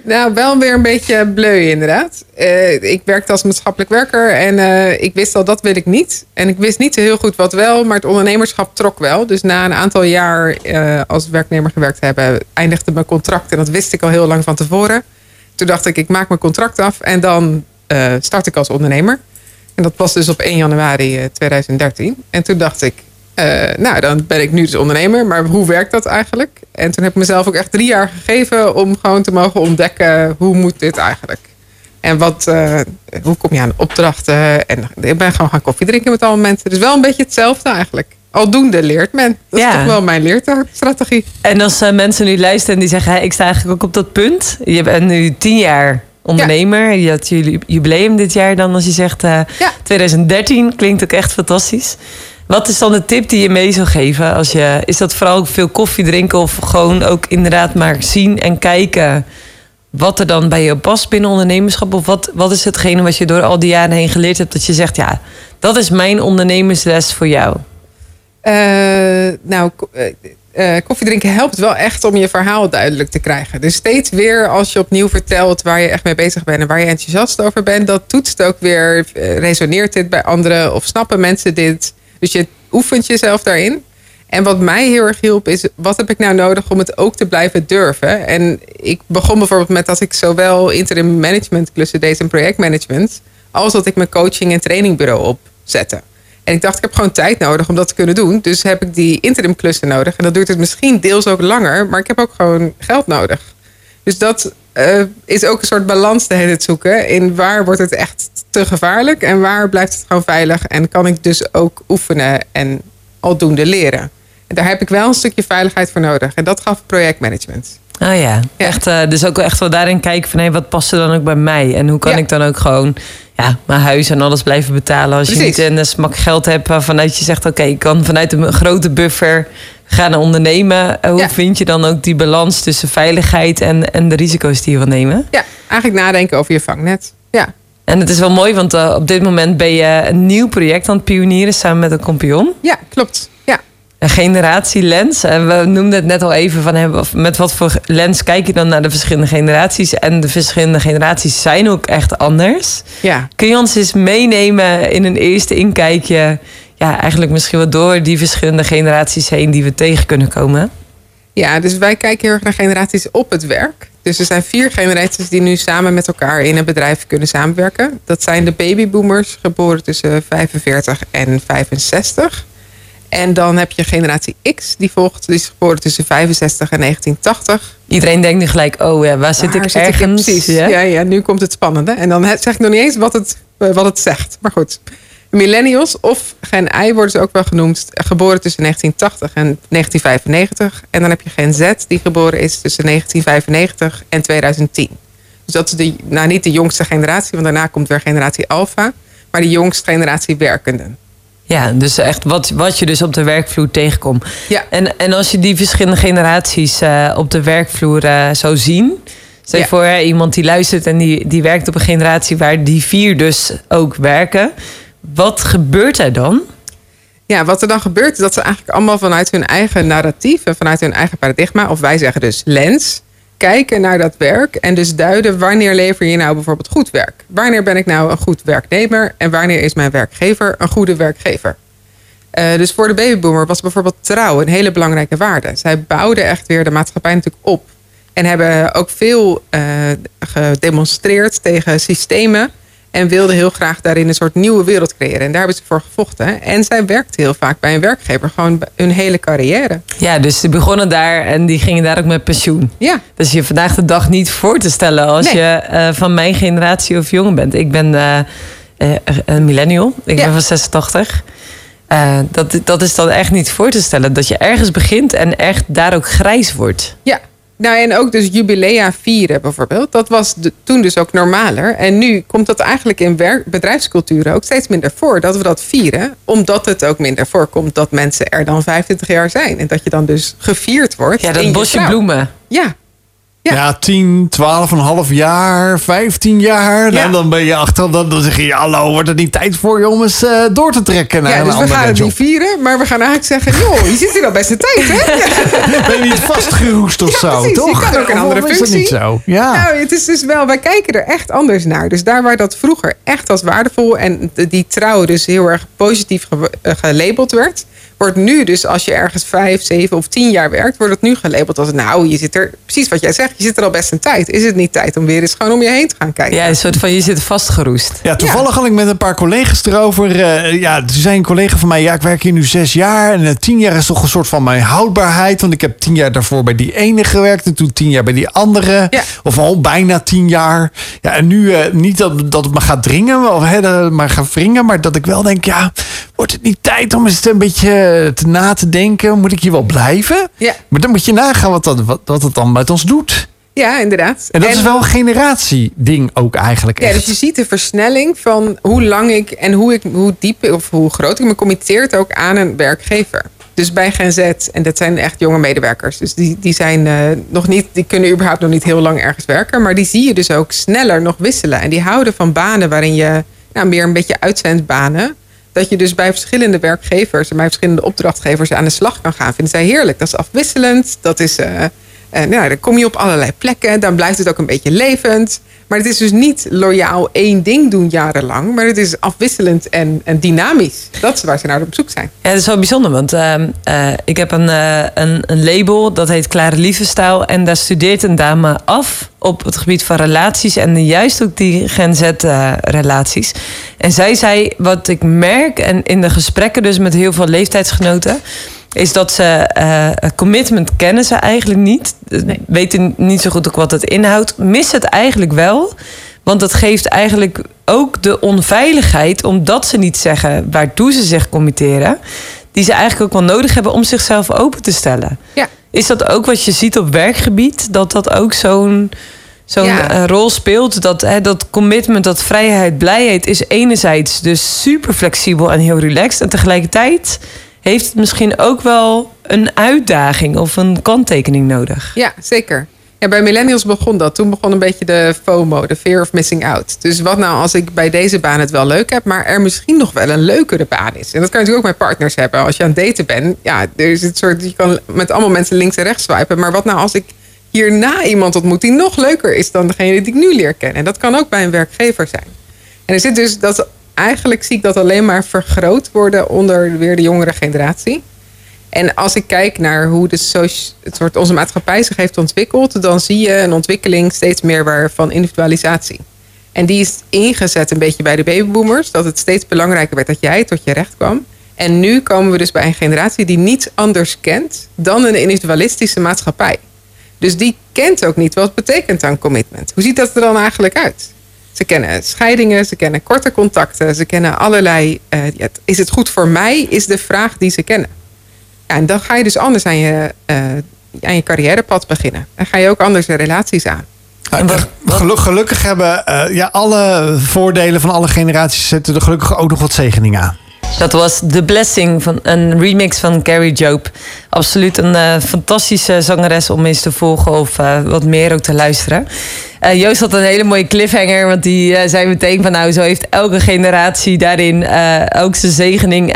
Nou, wel weer een beetje bleu inderdaad. Eh, ik werkte als maatschappelijk werker en eh, ik wist al dat wil ik niet. En ik wist niet heel goed wat wel, maar het ondernemerschap trok wel. Dus na een aantal jaar eh, als werknemer gewerkt hebben, eindigde mijn contract. En dat wist ik al heel lang van tevoren. Toen dacht ik, ik maak mijn contract af en dan start ik als ondernemer. En dat was dus op 1 januari eh, 2013. En toen dacht ik, eh, nou, dan ben ik nu dus ondernemer, maar hoe werkt dat eigenlijk? En toen heb ik mezelf ook echt drie jaar gegeven om gewoon te mogen ontdekken hoe moet dit eigenlijk? En wat, eh, hoe kom je aan opdrachten? En ik ben gewoon gaan koffie drinken met alle mensen. Dus wel een beetje hetzelfde eigenlijk. Aldoende leert men. Dat Ja. is toch wel mijn leerstrategie. En als eh, mensen nu luisteren en die zeggen, ik sta eigenlijk ook op dat punt. Je bent nu tien jaar ondernemer. Je had jullie jubileum dit jaar dan als je zegt Ja. 2013. Klinkt ook echt fantastisch. Wat is dan de tip die je mee zou geven? Als je, is dat vooral veel koffie drinken of gewoon ook inderdaad maar zien en kijken wat er dan bij je past binnen ondernemerschap? Of wat, wat is hetgene wat je door al die jaren heen geleerd hebt dat je zegt, ja, dat is mijn ondernemersles voor jou? Eh, nou, eh, koffie drinken helpt wel echt om je verhaal duidelijk te krijgen. Dus steeds weer als je opnieuw vertelt waar je echt mee bezig bent en waar je enthousiast over bent, dat toetst ook weer, resoneert dit bij anderen of snappen mensen dit? Dus je oefent jezelf daarin. En wat mij heel erg hielp is, wat heb ik nou nodig om het ook te blijven durven? En ik begon bijvoorbeeld met dat ik zowel interim management klussen deed en projectmanagement, als dat ik mijn coaching en trainingbureau opzette. En ik dacht, ik heb gewoon tijd nodig om dat te kunnen doen. Dus heb ik die interim klussen nodig. En dat duurt het misschien deels ook langer, maar ik heb ook gewoon geld nodig. Dus dat eh, is ook een soort balans te zoeken. In waar wordt het echt te gevaarlijk en waar blijft het gewoon veilig. En kan ik dus ook oefenen en aldoende leren. En daar heb ik wel een stukje veiligheid voor nodig. En dat gaf projectmanagement. Oh ja, echt. eh, dus ook echt wel daarin kijken van hé, wat past er dan ook bij mij? En hoe kan Ja. ik dan ook gewoon ja, mijn huis en alles blijven betalen als je niet een smak geld hebt waarvanuit je zegt oké, ik kan vanuit een grote buffer gaan ondernemen. Eh, Hoe Ja. vind je dan ook die balans tussen veiligheid en, en de risico's die je wil nemen? Ja, eigenlijk nadenken over je vangnet. Ja, En het is wel mooi, want eh, op dit moment ben je een nieuw project aan het pionieren samen met een compagnon. ja klopt. Ja. Een generatielens. En we noemden het net al even van met wat voor lens kijk je dan naar de verschillende generaties. En de verschillende generaties zijn ook echt anders. ja. Kun je ons eens meenemen in een eerste inkijkje? Ja, eigenlijk misschien wel door die verschillende generaties heen die we tegen kunnen komen. Ja, dus wij kijken heel erg naar generaties op het werk. Dus er zijn vier generaties die nu samen met elkaar in een bedrijf kunnen samenwerken. Dat zijn de babyboomers, geboren tussen 45 en 65. En dan heb je generatie X, die volgt, die is geboren tussen 65 en 1980. Iedereen denkt nu gelijk, oh ja, waar zit Waar ik ergens? Precies. Ja? Ja? Ja, nu komt het spannende. En dan zeg ik nog niet eens wat het, eh, wat het zegt. Maar goed. Millennials of Gen Y worden ze ook wel genoemd. Geboren tussen 1980 en 1995. En dan heb je Gen Z die geboren is tussen 1995 en 2010. Dus dat is de, nou niet de jongste generatie. Want daarna komt weer generatie Alpha. Maar de jongste generatie werkenden. Ja, dus echt wat, wat je dus op de werkvloer tegenkomt. Ja. En, en als je die verschillende generaties eh, op de werkvloer eh, zou zien. Stel Ja. voor hè, iemand die luistert en die, die werkt op een generatie waar die vier dus ook werken. Wat gebeurt er dan? Ja, wat er dan gebeurt is dat ze eigenlijk allemaal vanuit hun eigen narratief en vanuit hun eigen paradigma, of wij zeggen dus lens, kijken naar dat werk en dus duiden wanneer lever je nou bijvoorbeeld goed werk. Wanneer ben ik nou een goed werknemer en wanneer is mijn werkgever een goede werkgever. Eh, dus voor de babyboomer was bijvoorbeeld trouw een hele belangrijke waarde. Zij bouwden echt weer de maatschappij natuurlijk op. En hebben ook veel eh, gedemonstreerd tegen systemen. En wilden heel graag daarin een soort nieuwe wereld creëren. En daar hebben ze voor gevochten. En zij werkte heel vaak bij een werkgever. Gewoon hun hele carrière. Ja, dus die begonnen daar en die gingen daar ook met pensioen. Ja, Dus je vandaag de dag niet voor te stellen als Nee. je eh, van mijn generatie of jonger bent. Ik ben eh, eh, een millennial, ik Ja. ben van 86. Eh, dat, dat is dan echt niet voor te stellen. Dat je ergens begint en echt daar ook grijs wordt. ja. Nou, en ook dus jubilea vieren bijvoorbeeld. Dat was de- toen dus ook normaler. En nu komt dat eigenlijk in werk, bedrijfsculturen ook steeds minder voor. Dat we dat vieren. Omdat het ook minder voorkomt dat mensen er dan 25 jaar zijn. En dat je dan dus gevierd wordt. Ja, dat je bosje bloemen. Ja. Ja. Ja, 10, 12, een half jaar, 15 jaar. Ja. En dan ben je achter, dan, dan zeg je, hallo, wordt het niet tijd voor je om eens eh, door te trekken naar Ja, een dus we gaan het niet vieren, maar we gaan eigenlijk zeggen... joh, je zit hier al best een tijd, hè? Ja. Ben je niet vastgeroest of zo, precies. Je toch? kan ook een andere is dat niet functie. zo? Ja. Nou, het is dus wel, wij kijken er echt anders naar. Dus daar waar dat vroeger echt als waardevol en die trouw dus heel erg positief ge- eh, gelabeld werd, wordt nu dus als je ergens vijf, zeven of tien jaar werkt, wordt het nu gelabeld als nou, je zit er, precies wat jij zegt, je zit er al best een tijd. Is het niet tijd om weer eens gewoon om je heen te gaan kijken? Ja, een soort van je zit vastgeroest. Ja, toevallig had ik met een paar collega's erover. eh, ja, toen zei een collega van mij: Ja, ik werk hier nu zes jaar. En eh, tien jaar is toch een soort van mijn houdbaarheid. Want ik heb tien jaar daarvoor bij die ene gewerkt. En toen tien jaar bij die andere. Ja. Of al bijna tien jaar. Ja, en nu eh, niet dat, dat het me gaat dringen, of hè, maar gaat wringen. Maar dat ik wel denk: Ja, wordt het niet tijd om eens een beetje te na te denken? Moet ik hier wel blijven? Ja. Maar dan moet je nagaan wat, dat, wat, wat het dan met ons doet. Ja, inderdaad. En dat is wel een generatieding ook eigenlijk. Ja, echt. dus je ziet de versnelling van hoe lang ik en hoe, ik, hoe diep of hoe groot ik me committeert ook aan een werkgever. Dus bij Gen Z, en dat zijn echt jonge medewerkers. Dus die, die zijn eh, nog niet, die kunnen überhaupt nog niet heel lang ergens werken. Maar die zie je dus ook sneller nog wisselen. En die houden van banen waarin je nou, meer een beetje uitzendbanen. Dat je dus bij verschillende werkgevers en bij verschillende opdrachtgevers aan de slag kan gaan. Vinden zij heerlijk. Dat is afwisselend. Dat is. eh, eh, nou, dan kom je op allerlei plekken. Dan blijft het ook een beetje levend. Maar het is dus niet loyaal één ding doen jarenlang. Maar het is afwisselend en, en dynamisch. Dat is waar ze naar op zoek zijn. Ja, dat is wel bijzonder, want ehm, eh, ik heb een, eh, een, een label dat heet Klare Liefdestijl. En daar studeert een dame af op het gebied van relaties en juist ook die Gen Z-relaties. en zij zei, wat ik merk, en in de gesprekken dus met heel veel leeftijdsgenoten, is dat ze eh, commitment kennen ze eigenlijk niet. Weten niet zo goed ook wat het inhoudt. Missen het eigenlijk wel. Want dat geeft eigenlijk ook de onveiligheid, omdat ze niet zeggen waartoe ze zich committeren, die ze eigenlijk ook wel nodig hebben om zichzelf open te stellen. Ja. Is dat ook wat je ziet op werkgebied? Dat dat ook zo'n zo'n Ja. eh, rol speelt? Dat, hè, dat commitment, dat vrijheid, blijheid is enerzijds dus super flexibel en heel relaxed. En tegelijkertijd heeft het misschien ook wel een uitdaging of een kanttekening nodig. Ja, zeker. Ja, bij millennials begon dat. Toen begon een beetje de FOMO, de fear of missing out. Dus wat nou als ik bij deze baan het wel leuk heb, maar er misschien nog wel een leukere baan is. En dat kan je natuurlijk ook met partners hebben. Als je aan het daten bent, ja, er is het soort, je kan met allemaal mensen links en rechts swipen. Maar wat nou als ik hierna iemand ontmoet die nog leuker is dan degene die ik nu leer kennen? En dat kan ook bij een werkgever zijn. En er zit dus dat, eigenlijk zie ik dat alleen maar vergroot worden onder weer de jongere generatie. En als ik kijk naar hoe de het soort onze maatschappij zich heeft ontwikkeld, dan zie je een ontwikkeling steeds meer waar van individualisatie. En die is ingezet een beetje bij de babyboomers, dat het steeds belangrijker werd dat jij tot je recht kwam. En nu komen we dus bij een generatie die niets anders kent dan een individualistische maatschappij. Dus die kent ook niet wat betekent aan commitment. Hoe ziet dat er dan eigenlijk uit? Ze kennen scheidingen, ze kennen korte contacten, ze kennen allerlei. eh, ja, is het goed voor mij? Is de vraag die ze kennen. Ja, en dan ga je dus anders aan je, eh, aan je carrièrepad beginnen. Dan ga je ook anders de relaties aan. Gelu- gelukkig hebben eh, ja, alle voordelen van alle generaties zetten er gelukkig ook nog wat zegeningen aan. Dat was The Blessing, van een remix van Carrie Job. Absoluut een eh, fantastische zangeres om eens te volgen of eh, wat meer ook te luisteren. Eh, Joost had een hele mooie cliffhanger, want die zei meteen van nou, zo heeft elke generatie daarin ook zijn zegening.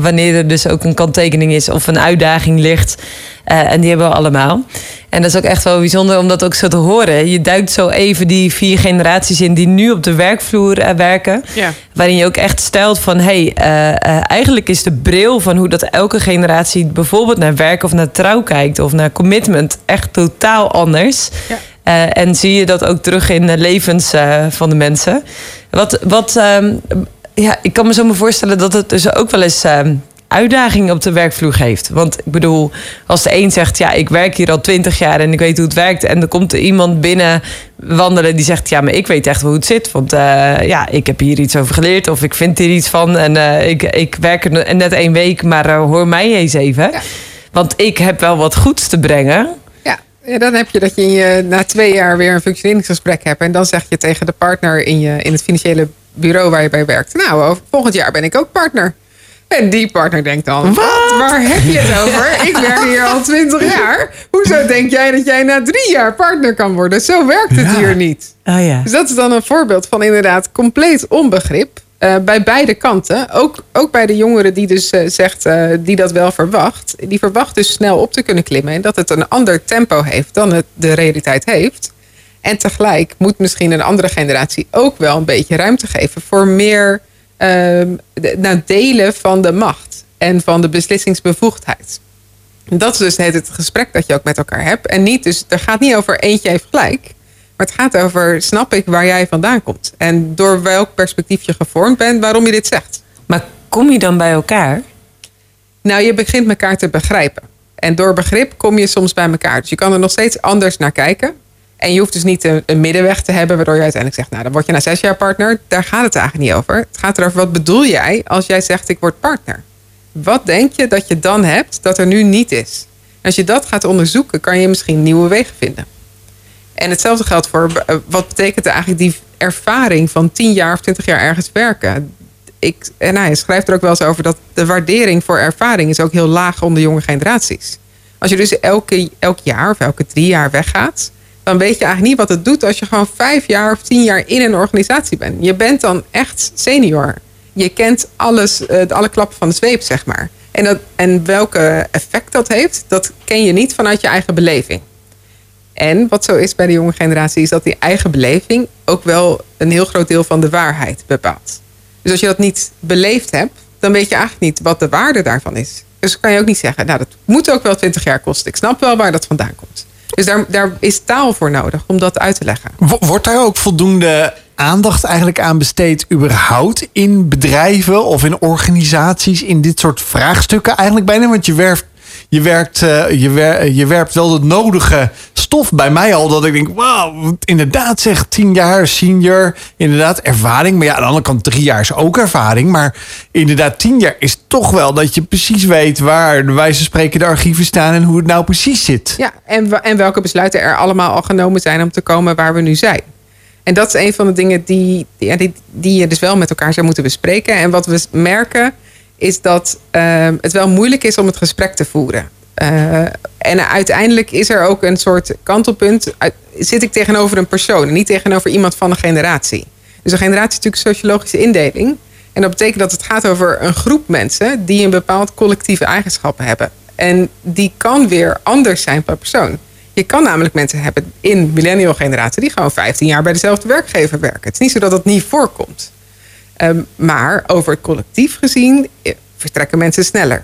wanneer er dus ook een kanttekening is of een uitdaging ligt. En die hebben we allemaal. En dat is ook echt wel bijzonder om dat ook zo te horen. Je duikt zo even die vier generaties in die nu op de werkvloer werken. Ja. Waarin je ook echt stelt van hey, eh, eh, eigenlijk is de bril van hoe dat elke generatie bijvoorbeeld naar werk of naar trouw kijkt of naar commitment echt totaal anders. Ja. Eh, en zie je dat ook terug in de levens eh, van de mensen. Wat, wat ehm, ja, ik kan me zo maar voorstellen dat het dus ook wel eens ehm, uitdagingen op de werkvloer geeft. Want ik bedoel, als de een zegt, ja, ik werk hier al twintig jaar en ik weet hoe het werkt. En er komt er iemand binnen wandelen die zegt, ja, maar ik weet echt hoe het zit. Want eh, ja, ik heb hier iets over geleerd of ik vind hier iets van. En ik, ik werk er net één week, maar hoor mij eens even. Ja. Want ik heb wel wat goeds te brengen. Ja, ja, dan heb je dat je, na twee jaar weer een functioneringsgesprek hebt. En dan zeg je tegen de partner in, je, in het financiële bureau waar je bij werkt. Nou, volgend jaar ben ik ook partner. En die partner denkt dan, wat? Waar heb je het over? Ik werk hier al twintig jaar. Hoezo denk jij dat jij na drie jaar partner kan worden? Zo werkt het Ja. hier niet. Oh ja. Dus dat is dan een voorbeeld van inderdaad compleet onbegrip. Eh, bij beide kanten. Ook, ook bij de jongere die dus eh, zegt, eh, die dat wel verwacht. Die verwacht dus snel op te kunnen klimmen. En dat het een ander tempo heeft dan het de realiteit heeft. En tegelijk moet misschien een andere generatie ook wel een beetje ruimte geven voor meer ehm, de- nou, delen van de macht en van de beslissingsbevoegdheid. Dat is dus het, het gesprek dat je ook met elkaar hebt. En niet dus, er gaat niet over eentje heeft gelijk. Maar het gaat over, snap ik waar jij vandaan komt? En door welk perspectief je gevormd bent, waarom je dit zegt. Maar kom je dan bij elkaar? Nou, je begint elkaar te begrijpen. En door begrip kom je soms bij elkaar. Dus je kan er nog steeds anders naar kijken. En je hoeft dus niet een, een middenweg te hebben, waardoor je uiteindelijk zegt, nou dan word je na zes jaar partner. Daar gaat het eigenlijk niet over. Het gaat erover, wat bedoel jij als jij zegt, ik word partner? Wat denk je dat je dan hebt dat er nu niet is? Als je dat gaat onderzoeken, kan je misschien nieuwe wegen vinden. En hetzelfde geldt voor eh, wat betekent eigenlijk die ervaring van 10 jaar of 20 jaar ergens werken. Ik, en hij schrijft er ook wel eens over dat de waardering voor ervaring is ook heel laag onder jonge generaties. Als je dus elke, elk jaar of elke drie jaar weggaat, dan weet je eigenlijk niet wat het doet als je gewoon vijf jaar of tien jaar in een organisatie bent. Je bent dan echt senior. Je kent alles, eh, alle klappen van de zweep, zeg maar. En, dat, en welke effect dat heeft, dat ken je niet vanuit je eigen beleving. En wat zo is bij de jonge generatie, is dat die eigen beleving ook wel een heel groot deel van de waarheid bepaalt. Dus als je dat niet beleefd hebt, dan weet je eigenlijk niet wat de waarde daarvan is. Dus kan je ook niet zeggen, nou dat moet ook wel 20 jaar kosten. Ik snap wel waar dat vandaan komt. Dus daar, daar is taal voor nodig om dat uit te leggen. Wo- Wordt daar ook voldoende aandacht eigenlijk aan besteed überhaupt in bedrijven of in organisaties in dit soort vraagstukken eigenlijk bijna? Want je werft, je werkt, eh, je, je werpt wel het nodige stof bij mij al dat ik denk, wauw, inderdaad zeg, tien jaar senior, inderdaad ervaring. Maar ja, aan de andere kant drie jaar is ook ervaring. Maar inderdaad, tien jaar is toch wel dat je precies weet waar de wijze spreken de archieven staan en hoe het nou precies zit. Ja, en, en welke besluiten er allemaal al genomen zijn om te komen waar we nu zijn. En dat is een van de dingen die, die, die je dus wel met elkaar zou moeten bespreken. En wat we merken is dat ehm, het wel moeilijk is om het gesprek te voeren. Eh, en uiteindelijk is er ook een soort kantelpunt. Zit ik tegenover een persoon en niet tegenover iemand van een generatie. Dus een generatie is natuurlijk een sociologische indeling. En dat betekent dat het gaat over een groep mensen die een bepaald collectieve eigenschappen hebben. En die kan weer anders zijn per persoon. Je kan namelijk mensen hebben in millennial generatie die gewoon 15 jaar bij dezelfde werkgever werken. Het is niet zo dat dat niet voorkomt. Ehm, maar over het collectief gezien eh, vertrekken mensen sneller.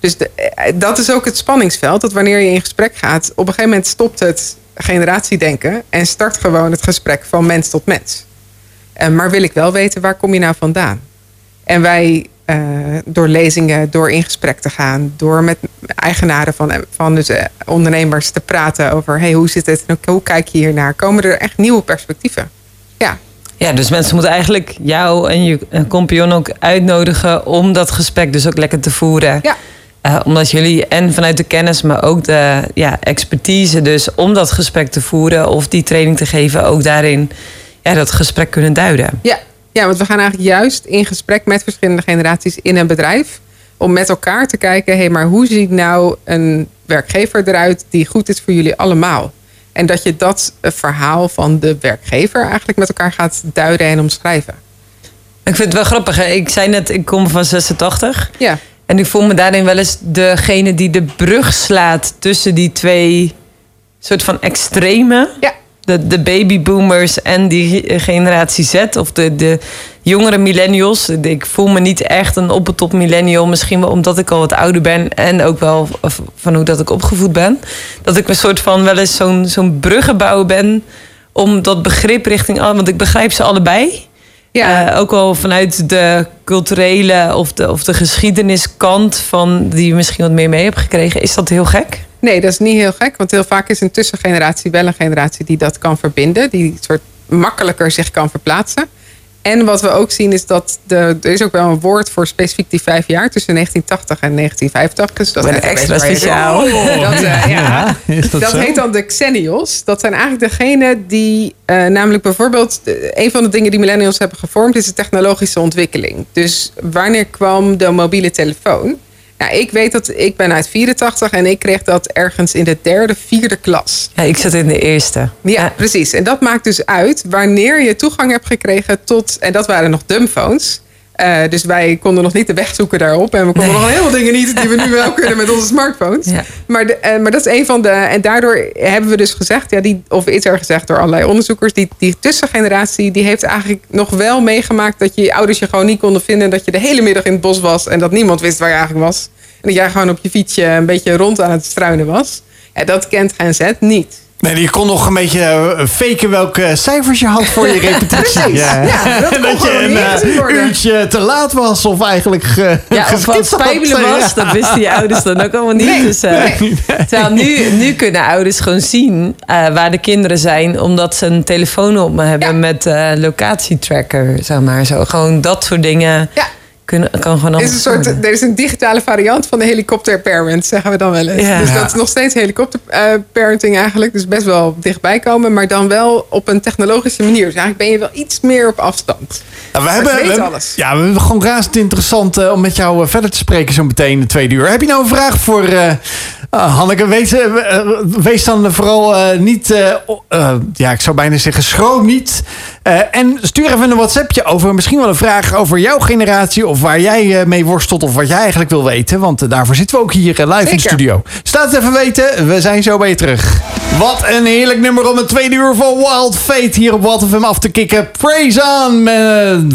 Dus de- eh, dat is ook het spanningsveld. Dat wanneer je in gesprek gaat, op een gegeven moment stopt het generatiedenken en start gewoon het gesprek van mens tot mens. Eh, maar wil ik wel weten, waar kom je nou vandaan? En wij, eh, door lezingen, door in gesprek te gaan, door met eigenaren van, van dus, ondernemers te praten over hey, hoe zit het en hoe kijk je hiernaar, komen er echt nieuwe perspectieven. Ja, Ja, dus mensen moeten eigenlijk jou en je eh, compagnon ook uitnodigen om dat gesprek dus ook lekker te voeren. ja. Eh, omdat jullie en vanuit de kennis, maar ook de ja, expertise, dus om dat gesprek te voeren of die training te geven, ook daarin ja, dat gesprek kunnen duiden. Ja. ja, want we gaan eigenlijk juist in gesprek met verschillende generaties in een bedrijf. Om met elkaar te kijken, hé, hey, maar hoe ziet nou een werkgever eruit die goed is voor jullie allemaal? En dat je dat eh, verhaal van de werkgever eigenlijk met elkaar gaat duiden en omschrijven. Ik vind het wel grappig. Hè? Ik zei net, ik kom van 86. Ja, En ik voel me daarin wel eens degene die de brug slaat tussen die twee soort van extreme. ja, De, de babyboomers en die ge- generatie Z of de, de jongere millennials. Ik voel me niet echt een op het top millennial. Misschien wel omdat ik al wat ouder ben. En ook wel van hoe dat ik opgevoed ben. Dat ik een soort van wel eens zo'n zo'n bruggenbouw ben. Om dat begrip richting... al- Want ik begrijp ze allebei. ja. Eh, ook wel vanuit de culturele of de, of de geschiedeniskant van die je misschien wat meer mee hebt gekregen. Is dat heel gek? Nee, dat is niet heel gek. Want heel vaak is een tussengeneratie wel een generatie die dat kan verbinden. Die soort makkelijker zich kan verplaatsen. En wat we ook zien is dat de, er is ook wel een woord voor specifiek die vijf jaar tussen 1980 en 1985. Dus dat heet extra speciaal. Dat, eh, ja. is dat, Dat zo? heet dan de Xennials. Dat zijn eigenlijk degenen die, eh, namelijk bijvoorbeeld, eh, een van de dingen die millennials hebben gevormd is de technologische ontwikkeling. Dus wanneer kwam de mobiele telefoon? Nou, ik weet dat ik ben uit 84 en ik kreeg dat ergens in de derde, vierde klas. Ja, ik zat in de eerste. Ja, precies. En dat maakt dus uit wanneer je toegang hebt gekregen tot, en dat waren nog dumbphones. Eh, dus wij konden nog niet de weg zoeken daarop. En we konden Nee. nog heel veel dingen niet die we nu wel kunnen met onze smartphones. Ja. Maar, de, eh, maar dat is een van de. En daardoor hebben we dus gezegd, ja, die, of is er gezegd door allerlei onderzoekers, die, die tussengeneratie, die heeft eigenlijk nog wel meegemaakt dat je, je ouders je gewoon niet konden vinden. Dat je de hele middag in het bos was en dat niemand wist waar je eigenlijk was. En dat jij gewoon op je fietsje een beetje rond aan het struinen was. Ja, dat kent Gen Z niet. Nee, je kon nog een beetje eh, faken welke cijfers je had voor je repetitie. Precies. Ja, dat je een eh, uurtje te laat was of eigenlijk ge, Ja, of wat spijbelen was, dat wisten die ouders dan ook allemaal niet. Nee, dus, eh, Terwijl nu, nu kunnen ouders gewoon zien eh, waar de kinderen zijn... omdat ze een telefoon op me hebben Ja. met eh locatietracker, zeg maar. Zo, gewoon dat soort dingen Ja. Kunnen, kan gewoon Er is, een soort, worden. er is een digitale variant van de helikopter parent, zeggen we dan wel eens. Ja. Dus Ja. dat is nog steeds helikopter eh, parenting eigenlijk. Dus best wel dichtbij komen, maar dan wel op een technologische manier. Dus eigenlijk ben je wel iets meer op afstand. Nou, we Maar hebben, ik weet we hebben- alles. Ja, we hebben gewoon razend interessant eh, om met jou eh, verder te spreken zo meteen in de tweede uur. Heb je nou een vraag voor eh, eh, Hanneke? Wees, eh, eh, wees dan vooral niet, ja, ik zou bijna zeggen, schroom niet. En stuur even een WhatsAppje over misschien wel een vraag over jouw generatie of waar jij mee worstelt of wat jij eigenlijk wil weten. Want daarvoor zitten we ook hier live in de studio. Staat het even weten, we zijn zo bij je terug. Wat een heerlijk nummer om het tweede uur van Wild Fate hier op Wild FM af te kicken. Praise on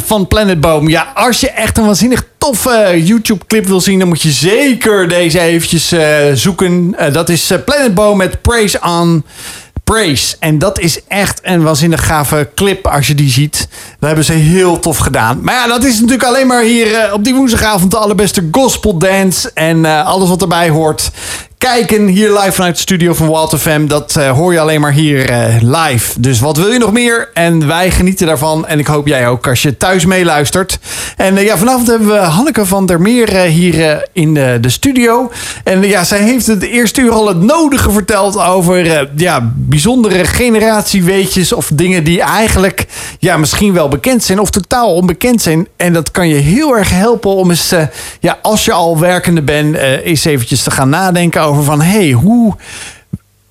van Planet Boom. Ja, als je echt een waanzinnig toffe YouTube clip wil zien, dan moet je zeker deze eventjes eh, zoeken. Eh, dat is eh, Planet Boom met Praise on. Praise. En dat is echt een waanzinnig gave clip als je die ziet. Dat hebben ze heel tof gedaan. Maar ja, dat is natuurlijk alleen maar hier eh, op die woensdagavond de allerbeste gospel dance. En eh, alles wat erbij hoort. Kijken hier live vanuit de studio van Wild FM. Dat eh, hoor je alleen maar hier eh, live. Dus wat wil je nog meer? En wij genieten daarvan. En ik hoop jij ook als je thuis meeluistert. En eh, ja, vanavond hebben we Hanneke van der Meer hier in de, studio. En ja, zij heeft het eerste uur al het nodige verteld over ja, bijzondere generatieweetjes. Of dingen die eigenlijk ja, misschien wel bekend zijn of totaal onbekend zijn. En dat kan je heel erg helpen om eens, ja, als je al werkende bent, eens eventjes te gaan nadenken over van hé, hey, hoe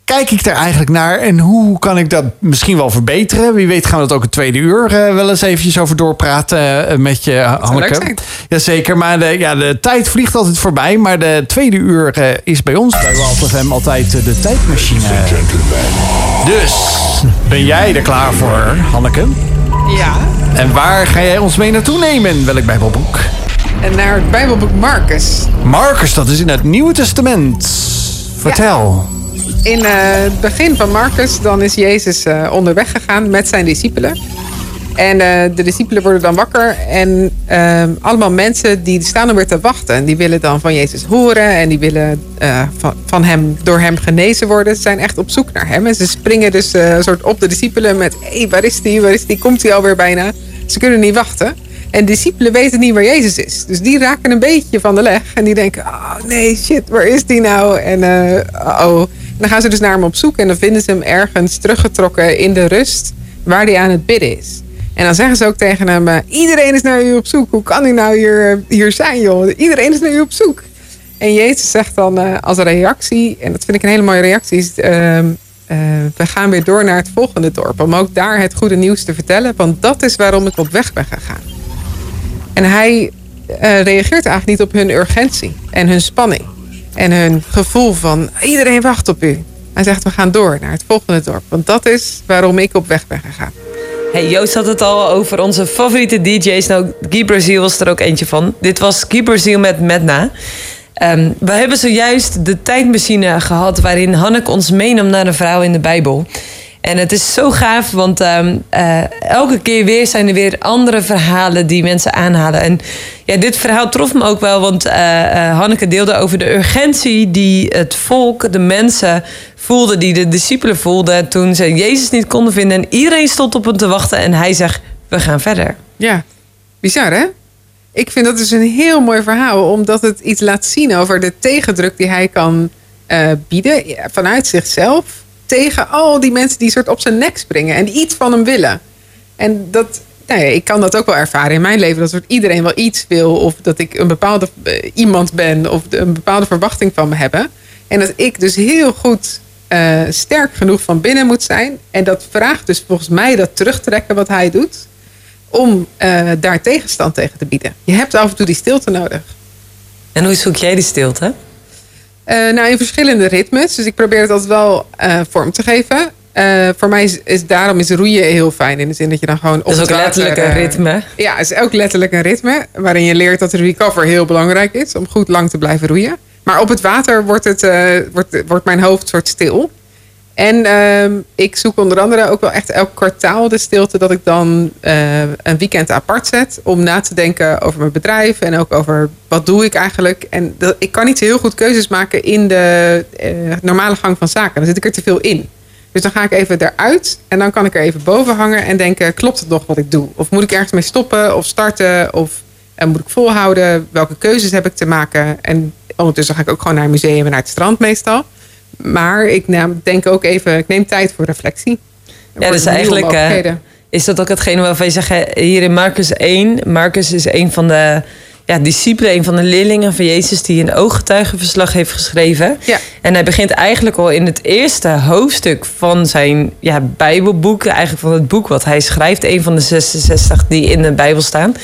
kijk ik er eigenlijk naar en hoe kan ik dat misschien wel verbeteren? Wie weet gaan we dat ook het tweede uur eh, wel eens eventjes over doorpraten eh, met je, Hanneke. Jazeker, maar de, ja, de tijd vliegt altijd voorbij. Maar de tweede uur eh, is bij ons bij Walt FM altijd de tijdmachine. Dus, ben jij er klaar voor, Hanneke? Ja. En waar ga jij ons mee naartoe nemen? Welk Bijbelboek? En naar het Bijbelboek Marcus. Marcus, dat is in het Nieuwe Testament. Vertel. In eh, het begin van Marcus, dan is Jezus eh, onderweg gegaan met zijn discipelen. En eh, de discipelen worden dan wakker. En eh, allemaal mensen die staan er weer te wachten. En die willen dan van Jezus horen. En die willen van, van hem, door hem genezen worden. Ze zijn echt op zoek naar hem. En ze springen dus een soort op de discipelen met... Hé, hey, waar is die? Waar is die? Komt hij alweer bijna? Ze kunnen niet wachten. En discipelen weten niet waar Jezus is. Dus die raken een beetje van de leg. En die denken, oh nee, shit, waar is die nou? En oh. Dan gaan ze dus naar hem op zoek. En dan vinden ze hem ergens teruggetrokken in de rust. Waar hij aan het bidden is. En dan zeggen ze ook tegen hem: eh, Iedereen is naar u op zoek. Hoe kan hij nou hier, eh, hier zijn, joh? Iedereen is naar u op zoek. En Jezus zegt dan als reactie, en dat vind ik een hele mooie reactie: is, ehm, eh, We gaan weer door naar het volgende dorp. Om ook daar het goede nieuws te vertellen. Want dat is waarom ik op weg ben gegaan. En hij eh, reageert eigenlijk niet op hun urgentie en hun spanning. En hun gevoel van iedereen wacht op u. Hij zegt we gaan door naar het volgende dorp. Want dat is waarom ik op weg ben gegaan. Hey, Joost had het al over onze favoriete DJ's. Nou, Guy Brazil was er ook eentje van. Dit was Guy Brazil met Medna. Ehm, we hebben zojuist de tijdmachine gehad... waarin Hanneke ons meenam naar een vrouw in de Bijbel. En het is zo gaaf, want ehm, eh, elke keer weer zijn er weer andere verhalen die mensen aanhalen. En ja, dit verhaal trof me ook wel, want eh, eh, Hanneke deelde over de urgentie die het volk, de mensen voelden, die de discipelen voelden toen ze Jezus niet konden vinden. En iedereen stond op hem te wachten en hij zegt, we gaan verder. Ja, bizar hè? Ik vind dat dus een heel mooi verhaal, omdat het iets laat zien over de tegendruk die hij kan bieden vanuit zichzelf tegen al die mensen die soort op zijn nek springen en iets van hem willen. En dat, nou ja, ik kan dat ook wel ervaren in mijn leven, dat soort iedereen wel iets wil of dat ik een bepaalde eh, iemand ben of een bepaalde verwachting van me hebben. En dat ik dus heel goed eh, sterk genoeg van binnen moet zijn. En dat vraagt dus volgens mij dat terugtrekken wat hij doet om eh, daar tegenstand tegen te bieden. Je hebt af en toe die stilte nodig. En hoe zoek jij die stilte? Eh, nou, in verschillende ritmes. Dus ik probeer het altijd wel eh, vorm te geven. Eh, voor mij is, is daarom is roeien heel fijn. In de zin dat je dan gewoon op Dat is ook water, letterlijk een ritme. Ja, het is ook letterlijk een ritme. Waarin je leert dat de recover heel belangrijk is. Om goed lang te blijven roeien. Maar op het water wordt, het, wordt, wordt mijn hoofd soort stil. En ehm, ik zoek onder andere ook wel echt elk kwartaal de stilte dat ik dan eh, een weekend apart zet. Om na te denken over mijn bedrijf en ook over wat doe ik eigenlijk. En ik kan niet heel goed keuzes maken in de eh, normale gang van zaken. Dan zit ik er te veel in. Dus dan ga ik even eruit en dan kan ik er even boven hangen en denken: klopt het nog wat ik doe? Of moet ik ergens mee stoppen of starten? Of eh, moet ik volhouden? Welke keuzes heb ik te maken? En ondertussen ga ik ook gewoon naar een museum en naar het strand meestal. Maar ik neem, denk ook even, ik neem tijd voor reflectie. En Ja, dus eigenlijk eh, is dat ook hetgene waarvan je zegt, hier in Marcus 1. Marcus is een van de ja, discipelen, een van de leerlingen van Jezus... die een ooggetuigenverslag heeft geschreven. Ja. En hij begint eigenlijk al in het eerste hoofdstuk van zijn ja, Bijbelboek... eigenlijk van het boek wat hij schrijft... een van de 66 die in de Bijbel staan...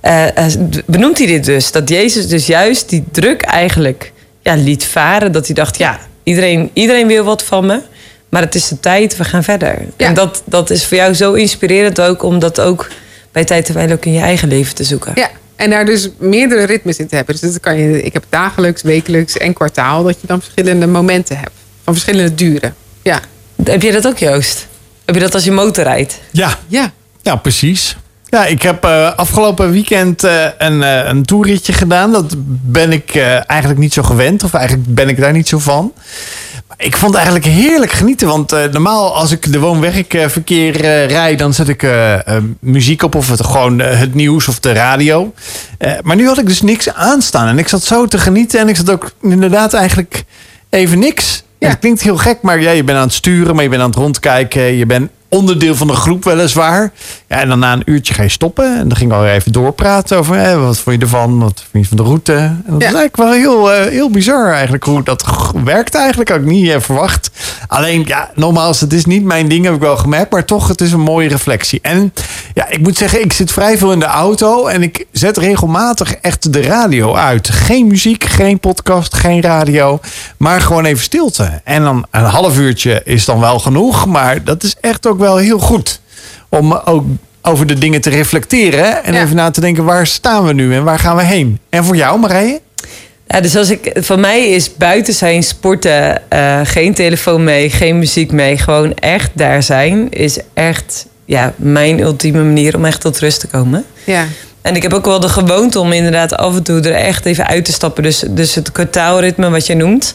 eh, eh, benoemt hij dit dus. Dat Jezus dus juist die druk eigenlijk ja, liet varen. Dat hij dacht, ja, iedereen, iedereen wil wat van me... Maar het is de tijd, we gaan verder. Ja. En dat, dat is voor jou zo inspirerend ook... om dat ook bij tijd terwijl ook in je eigen leven te zoeken. Ja, en daar dus meerdere ritmes in te hebben. Dus dat kan je, ik heb dagelijks, wekelijks en kwartaal... dat je dan verschillende momenten hebt. Van verschillende duren. Ja, Heb je dat ook, Joost? Heb je dat als je motor rijdt? Ja, ja. ja precies. Ja, ik heb eh, afgelopen weekend eh, een, eh, een toerritje gedaan. Dat ben ik eigenlijk niet zo gewend. Of eigenlijk ben ik daar niet zo van. Maar ik vond het eigenlijk heerlijk genieten. Want normaal als ik de woon-werkverkeer rijd... dan zet ik muziek op of het, gewoon het nieuws of de radio. Maar nu had ik dus niks aanstaan. En ik zat zo te genieten. En ik zat ook inderdaad eigenlijk even niks. Ja. Het klinkt heel gek, maar ja, je bent aan het sturen, maar je bent aan het rondkijken. Je bent onderdeel van de groep weliswaar. Ja, en dan na een uurtje ga je stoppen. En dan ging ik alweer even doorpraten over hè, wat vond je ervan, wat vind je van de route. En dat Ja. is eigenlijk wel heel, eh, heel bizar eigenlijk hoe dat werkt eigenlijk. Had ik niet eh, verwacht. Alleen, ja, nogmaals, het is niet mijn ding, heb ik wel gemerkt. Maar toch, het is een mooie reflectie. En ja, ik moet zeggen, ik zit vrij veel in de auto. En ik zet regelmatig echt de radio uit. Geen muziek, geen podcast, geen radio. Maar gewoon even stilte. En dan een half uurtje is dan wel genoeg. Maar dat is echt ook wel heel goed. Om ook over de dingen te reflecteren. En Ja. even na te denken, waar staan we nu en waar gaan we heen? En voor jou, Marije? Ja, dus als ik, voor mij is buiten zijn sporten, eh, geen telefoon mee, geen muziek mee, gewoon echt daar zijn, is echt ja, mijn ultieme manier om echt tot rust te komen. ja. En ik heb ook wel de gewoonte om inderdaad af en toe er echt even uit te stappen. Dus, dus het kwartaalritme wat je noemt,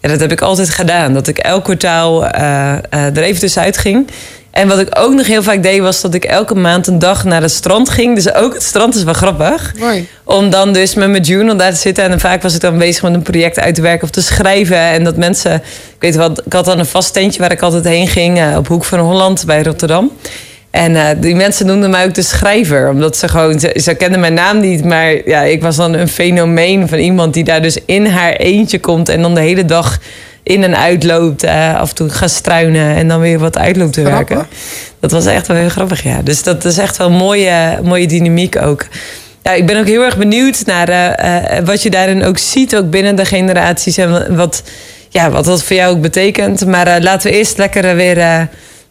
ja, dat heb ik altijd gedaan. Dat ik elk kwartaal eh, eh, er even tussenuit ging. En wat ik ook nog heel vaak deed, was dat ik elke maand een dag naar het strand ging. Dus ook het strand is wel grappig. Mooi. Om dan dus met mijn journal daar te zitten. En vaak was ik dan bezig met een project uit te werken of te schrijven. En dat mensen... Ik weet wat, ik had dan een vast tentje waar ik altijd heen ging. eh, op Hoek van Holland bij Rotterdam. En eh, die mensen noemden mij ook de schrijver. Omdat ze gewoon... Ze, ze kenden mijn naam niet. Maar ja, ik was dan een fenomeen van iemand die daar dus in haar eentje komt. En dan de hele dag in en uitloopt. eh, af en toe gaat struinen en dan weer wat uitloopt te Grappig. werken. Dat was echt wel heel grappig, ja. Dus dat is echt wel een mooie, mooie dynamiek ook. Ja, ik ben ook heel erg benieuwd naar eh, eh, wat je daarin ook ziet, ook binnen de generaties. En wat, ja, wat dat voor jou ook betekent. Maar laten we eerst lekker weer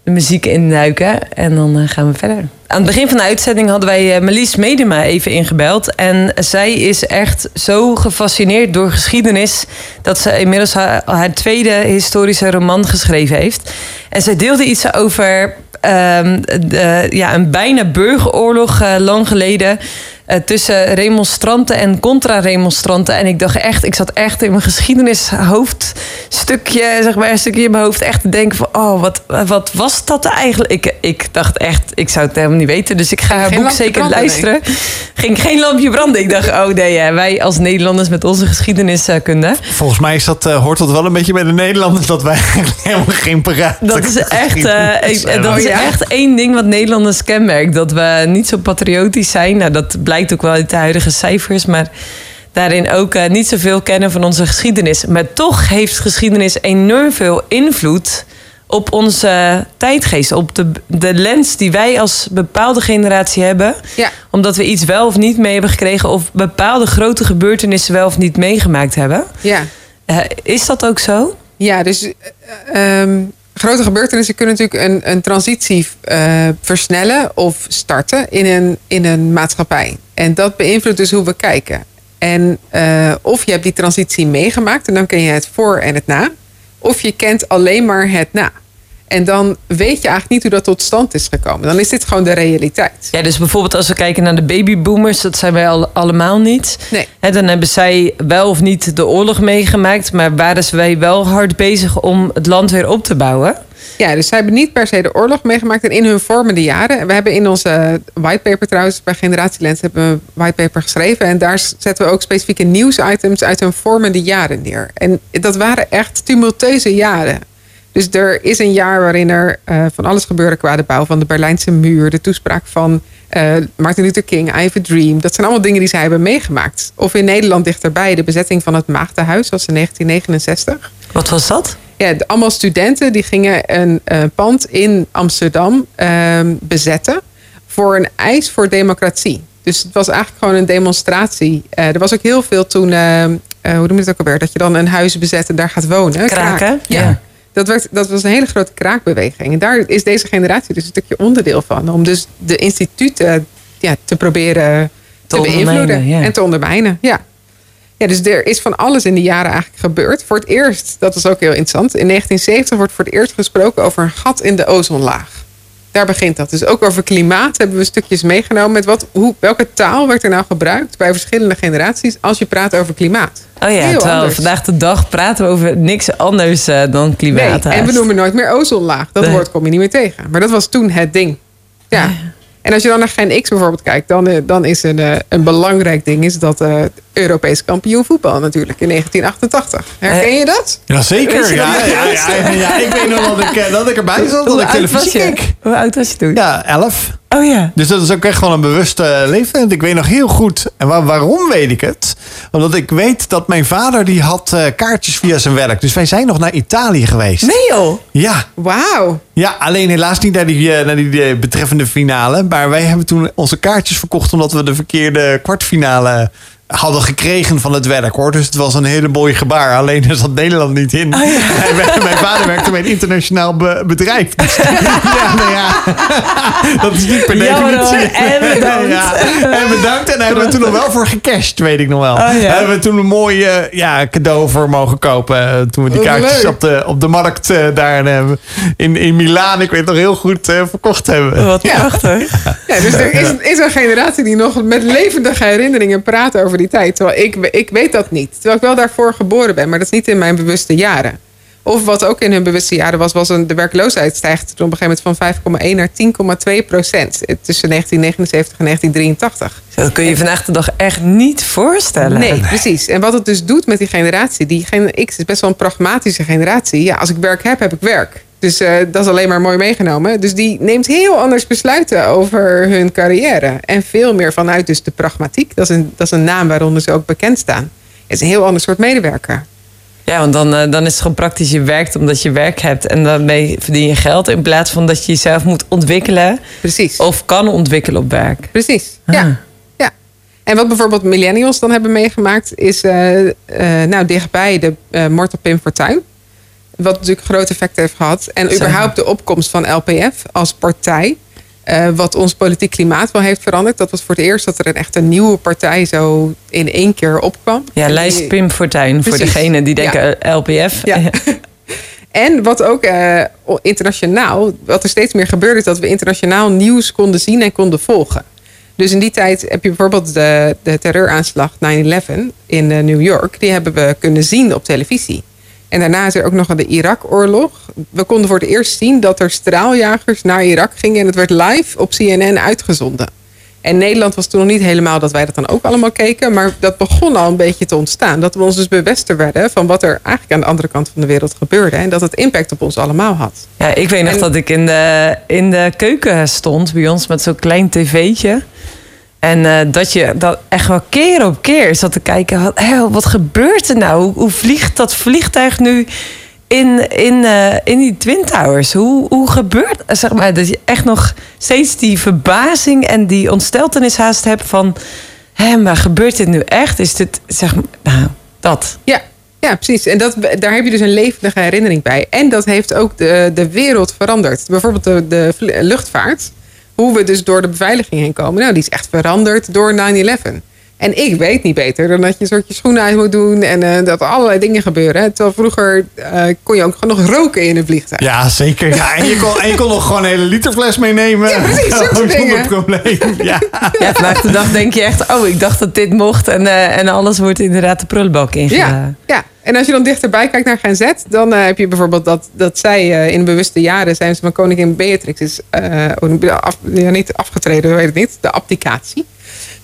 de muziek induiken. En dan gaan we verder. Aan het begin van de uitzending hadden wij eh, Marlies Medema even ingebeld. En zij is echt zo gefascineerd door geschiedenis... dat ze inmiddels haar, haar tweede historische roman geschreven heeft. En zij deelde iets over ehm, de, ja, een bijna burgeroorlog eh, lang geleden... eh, tussen remonstranten en contra-remonstranten. En ik dacht echt, ik zat echt in mijn geschiedenishoofdstukje, zeg maar, een stukje in mijn hoofd echt te denken van, oh, wat, wat was dat eigenlijk? Ik, ik dacht echt, ik zou het helemaal niet weten. Dus ik ga haar Geen boek zeker branden, luisteren. Ging geen lampje branden. Ik dacht, oh nee, hè, wij als Nederlanders met onze geschiedeniskunde. Volgens mij is dat, eh, hoort dat wel een beetje bij de Nederlanders dat wij eigenlijk helemaal geen paraat. Dat is echt, eh, ik- dat is ja? echt één ding wat Nederlanders kenmerkt. Dat we niet zo patriotisch zijn. Nou, dat blijkt ook wel uit de huidige cijfers. Maar daarin ook eh, niet zoveel kennen van onze geschiedenis. Maar toch heeft geschiedenis enorm veel invloed op onze tijdgeest. Op de, de lens die wij als bepaalde generatie hebben. Ja. Omdat we iets wel of niet mee hebben gekregen. Of bepaalde grote gebeurtenissen wel of niet meegemaakt hebben. Ja. Eh, is dat ook zo? Ja, dus ehm, grote gebeurtenissen kunnen natuurlijk een, een transitie eh, versnellen of starten in een, in een maatschappij. En dat beïnvloedt dus hoe we kijken. En eh, of je hebt die transitie meegemaakt en dan ken je het voor en het na. Of je kent alleen maar het na. En dan weet je eigenlijk niet hoe dat tot stand is gekomen. Dan is dit gewoon de realiteit. Ja, dus bijvoorbeeld als we kijken naar de babyboomers, dat zijn wij al, allemaal niet. Nee. Dan hebben zij wel of niet de oorlog meegemaakt, maar waren wij wel hard bezig om het land weer op te bouwen. Ja, dus zij hebben niet per se de oorlog meegemaakt en in hun vormende jaren. We hebben in onze whitepaper trouwens, bij Generatielens hebben we een whitepaper geschreven. En daar zetten we ook specifieke nieuwsitems uit hun vormende jaren neer. En dat waren echt tumultueuze jaren. Dus er is een jaar waarin er eh, van alles gebeurde qua de bouw van de Berlijnse muur, de toespraak van eh, Martin Luther King, I Have a Dream. Dat zijn allemaal dingen die zij hebben meegemaakt. Of in Nederland dichterbij, de bezetting van het Maagdenhuis was in 1969. Wat was dat? Ja, allemaal studenten die gingen een eh, pand in Amsterdam ehm, bezetten voor een eis voor democratie. Dus het was eigenlijk gewoon een demonstratie. Er was ook heel veel toen, ehm, eh, hoe noem je het ook alweer, dat je dan een huis bezet en daar gaat wonen. Kraken? Ja. Ja. Dat, werd, dat was een hele grote kraakbeweging. En daar is deze generatie dus een stukje onderdeel van. Om dus de instituten ja, te proberen Te beïnvloeden ja. en te ondermijnen. Ja. Ja, dus er is van alles in die jaren eigenlijk gebeurd. Voor het eerst, dat is ook heel interessant. In 1970 wordt voor het eerst gesproken over een gat in de ozonlaag. Daar begint dat. Dus ook over klimaat hebben we stukjes meegenomen. Met wat, hoe, welke taal werd er nou gebruikt bij verschillende generaties als je praat over klimaat? Oh ja, terwijl anders. vandaag de dag praten we over niks anders eh, dan klimaat. Nee, en we noemen nooit meer ozonlaag. Dat Nee. woord kom je niet meer tegen. Maar dat was toen het ding. Ja. En als je dan naar Gen X bijvoorbeeld kijkt, dan, eh, dan is een, eh, een belangrijk ding is dat Europees kampioen voetbal natuurlijk in 1988. Herken je dat? Dat Ja, nog? ja, ja, ja, ik weet nog dat ik, eh, dat ik erbij zat, dat ik televisie keek. Hoe oud was je toen? Ja, elf. Oh ja. Dus dat is ook echt wel een bewuste leeftijd. Ik weet nog heel goed. En waar- waarom weet ik het? Omdat ik weet dat mijn vader die had eh, kaartjes via zijn werk. Dus wij zijn nog naar Italië geweest. Nee joh. Ja, Wauw. ja, alleen helaas niet naar die, eh, naar die eh, betreffende finale. Maar wij hebben toen onze kaartjes verkocht omdat we de verkeerde kwartfinale hadden gekregen van het werk hoor. Dus het was een hele mooi gebaar. Alleen er zat Nederland niet in. Oh, mijn vader werkte bij een internationaal be- bedrijf. Dus, ja, nou ja. Dat is niet per definitie. en bedankt. Ja, en bedankt. En daar hebben we toen nog wel voor gecashed, weet ik nog wel. Oh, ja. Hebben we toen een mooi ja, cadeau voor mogen kopen. eh, Toen we die kaartjes op de, op de markt eh, daar eh, in, in Milaan, ik weet nog heel goed, verkocht hebben. Wat prachtig. Ja, dus er is, is een generatie die nog met levendige herinneringen praat over Terwijl ik, ik weet dat niet. Terwijl ik wel daarvoor geboren ben, maar dat is niet in mijn bewuste jaren. Of wat ook in hun bewuste jaren was, was een, de werkloosheid stijgt op een gegeven moment van 5,1 naar 10,2 procent. eh, Tussen 1979 en 1983. Zo, Dat kun je vandaag de dag echt niet voorstellen. Nee, precies. En wat het dus doet met die generatie, die gen X is best wel een pragmatische generatie. Ja, als ik werk heb, heb ik werk. Dus eh, dat is alleen maar mooi meegenomen. Dus die neemt heel anders besluiten over hun carrière. En veel meer vanuit dus de pragmatiek. Dat is een, dat is een naam waaronder ze ook bekend staan. Het is een heel ander soort medewerker. Ja, want dan, eh, dan is het gewoon praktisch. Je werkt omdat je werk hebt. En daarmee verdien je geld. In plaats van dat je jezelf moet ontwikkelen. Precies. Of kan ontwikkelen op werk. Precies. Ah. Ja. ja. En wat bijvoorbeeld millennials dan hebben meegemaakt, is eh, eh, nou, dichtbij de moord op Pim Fortuyn. Wat natuurlijk een groot effect heeft gehad. En überhaupt de opkomst van LPF als partij. eh, wat ons politiek klimaat wel heeft veranderd. Dat was voor het eerst dat er een echt een nieuwe partij zo in één keer opkwam. Ja, En lijst Pim Fortuyn. Voor degene die denken eh, LPF. Ja. En wat ook eh, internationaal, wat er steeds meer gebeurde, is dat we internationaal nieuws konden zien en konden volgen. Dus in die tijd heb je bijvoorbeeld de, de terreuraanslag 9-11 in New York. Die hebben we kunnen zien op televisie. En daarna is er ook nog de Irak-oorlog. We konden voor het eerst zien dat er straaljagers naar Irak gingen. En het werd live op CNN uitgezonden. En Nederland was toen nog niet helemaal dat wij dat dan ook allemaal keken. Maar dat begon al een beetje te ontstaan. Dat we ons dus bewuster werden van wat er eigenlijk aan de andere kant van de wereld gebeurde. En dat het impact op ons allemaal had. Ja, ik weet nog En- dat ik in de, in de keuken stond bij ons met zo'n klein tv'tje. En eh, dat je dat echt wel keer op keer zat te kijken. Wat, wat gebeurt er nou? Hoe, vliegt dat vliegtuig nu in, in, eh, in die Twin Towers? Hoe, hoe gebeurt zeg maar, dat je echt nog steeds die verbazing en die ontsteltenis haast hebt van... Hé, maar gebeurt dit nu echt? Is dit, zeg maar, nou, dat. Ja, ja precies. En dat, daar heb je dus een levendige herinnering bij. En dat heeft ook de, de wereld veranderd. Bijvoorbeeld de, de luchtvaart. Hoe we dus door de beveiliging heen komen. Nou, die is echt veranderd door 9-11. En ik weet niet beter dan dat je een soort je schoenen uit moet doen. En eh, dat er allerlei dingen gebeuren. hè. Terwijl vroeger eh, kon je ook gewoon nog roken in een vliegtuig. Ja, zeker. Ja, en, je kon, en je kon nog gewoon een hele literfles meenemen. Ja, precies, Zonder dingen. probleem. Ja. Ja, vandaag de dag denk je echt, oh, ik dacht dat dit mocht. En, eh, en alles wordt inderdaad de prullenbak Ja, ingedaan. ja, en als je dan dichterbij kijkt naar Gen Z, dan eh, heb je bijvoorbeeld dat, dat zij eh, in bewuste jaren zijn ze van koningin Beatrix is af, ja, niet afgetreden, weet ik niet, de abdicatie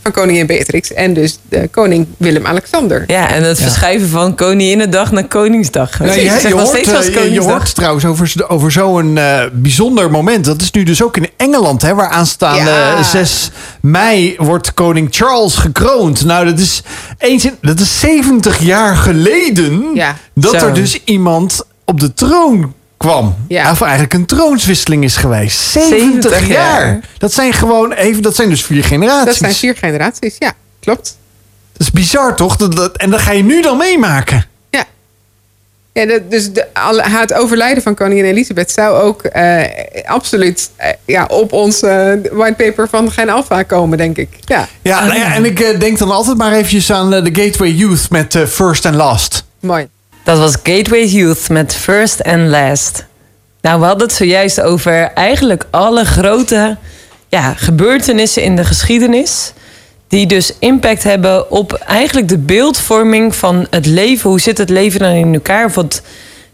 van koningin Beatrix en dus de koning Willem-Alexander. Ja, en het verschuiven van Koninginnedag naar Koningsdag. Nou, je, hoort, eens eh, je, hoort trouwens over, zo'n eh, bijzonder moment. Dat is nu dus ook in Engeland, hè, waar aanstaande Ja. 6 mei wordt koning Charles gekroond. Nou, dat is, eens in, dat is 70 jaar geleden Ja. dat Zo. er dus iemand op de troon kwam. Ja. Of eigenlijk een troonswisseling is geweest. 70, 70 jaar. jaar. Dat zijn gewoon even, dat zijn dus vier generaties. Dat zijn vier generaties, ja, klopt. Dat is bizar, toch? Dat, dat- en dat ga je nu dan meemaken. Ja. ja dat- dus de, het overlijden van koningin Elisabeth zou ook eh, absoluut eh, ja, op ons whitepaper van Gen Alpha komen, denk ik. Ja, Ja, nou ja, en ik eh, denk dan altijd maar eventjes aan de Gateway Youth met First and Last. mooi. Dat was Gateway Youth met First and Last. Nou, we hadden het zojuist over eigenlijk alle grote ja, gebeurtenissen in de geschiedenis. Die dus impact hebben op eigenlijk de beeldvorming van het leven. Hoe zit het leven dan in elkaar? Wat,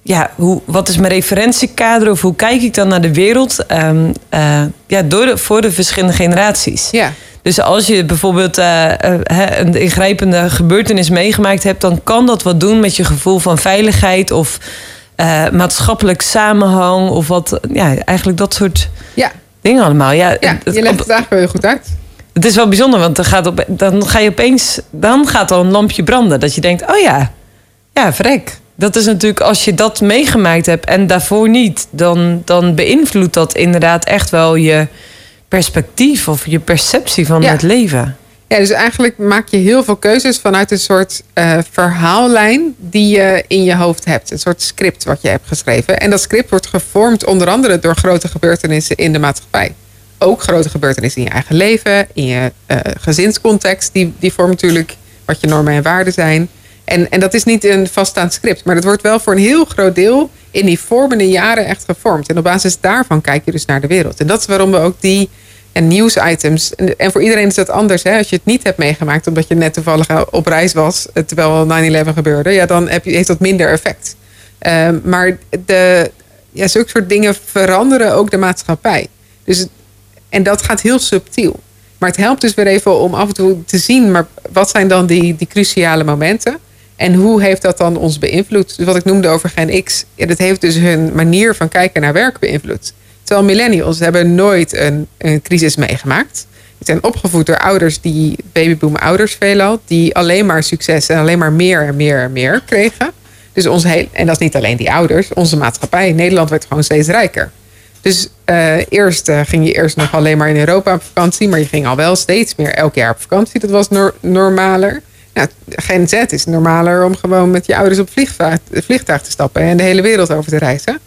ja, hoe, wat is mijn referentiekader? Of hoe kijk ik dan naar de wereld? Ehm, eh, ja, door de, voor de verschillende generaties. Ja. Dus als je bijvoorbeeld eh, eh, een ingrijpende gebeurtenis meegemaakt hebt, dan kan dat wat doen met je gevoel van veiligheid of eh, maatschappelijk samenhang of wat, ja, eigenlijk dat soort Ja, dingen allemaal. Ja, ja het, je legt het eigenlijk wel heel goed uit. het is wel bijzonder, want dan, gaat op, dan ga je opeens, dan gaat er een lampje branden. Dat je denkt, oh ja, ja, vrek. Dat is natuurlijk, als je dat meegemaakt hebt en daarvoor niet, dan, dan beïnvloedt dat inderdaad echt wel je perspectief of je perceptie van Ja. het leven. Ja, dus eigenlijk maak je heel veel keuzes vanuit een soort eh, verhaallijn die je in je hoofd hebt. Een soort script wat je hebt geschreven. En dat script wordt gevormd onder andere door grote gebeurtenissen in de maatschappij. Ook grote gebeurtenissen in je eigen leven, in je eh, gezinscontext. Die, die vormen natuurlijk wat je normen en waarden zijn. En, en dat is niet een vaststaand script, maar dat wordt wel voor een heel groot deel in die vormende jaren echt gevormd. En op basis daarvan kijk je dus naar de wereld. En dat is waarom we ook die en nieuwsitems. En, voor iedereen is dat anders. Hè? Als je het niet hebt meegemaakt omdat je net toevallig op reis was eh, terwijl 9-11 gebeurde, ja, dan heb je, heeft dat minder effect. Ehm, maar de, ja, zulke soort dingen veranderen ook de maatschappij. Dus, en dat gaat heel subtiel. Maar het helpt dus weer even om af en toe te zien, maar wat zijn dan die, die cruciale momenten? En hoe heeft dat dan ons beïnvloed? Dus wat ik noemde over Gen X, ja, dat heeft dus hun manier van kijken naar werk beïnvloed. Terwijl millennials hebben nooit een, een crisis meegemaakt. Die zijn opgevoed door ouders die, babyboom ouders veelal, die alleen maar succes en alleen maar meer en meer en meer kregen. Dus ons heel, en dat is niet alleen die ouders, onze maatschappij. Nederland werd gewoon steeds rijker. Dus eh, eerst eh, ging je eerst nog alleen maar in Europa op vakantie, maar je ging al wel steeds meer elk jaar op vakantie. Dat was nor- normaler. Nou, Gen Z is normaler om gewoon met je ouders op vliegtuig, te stappen en de hele wereld over te reizen.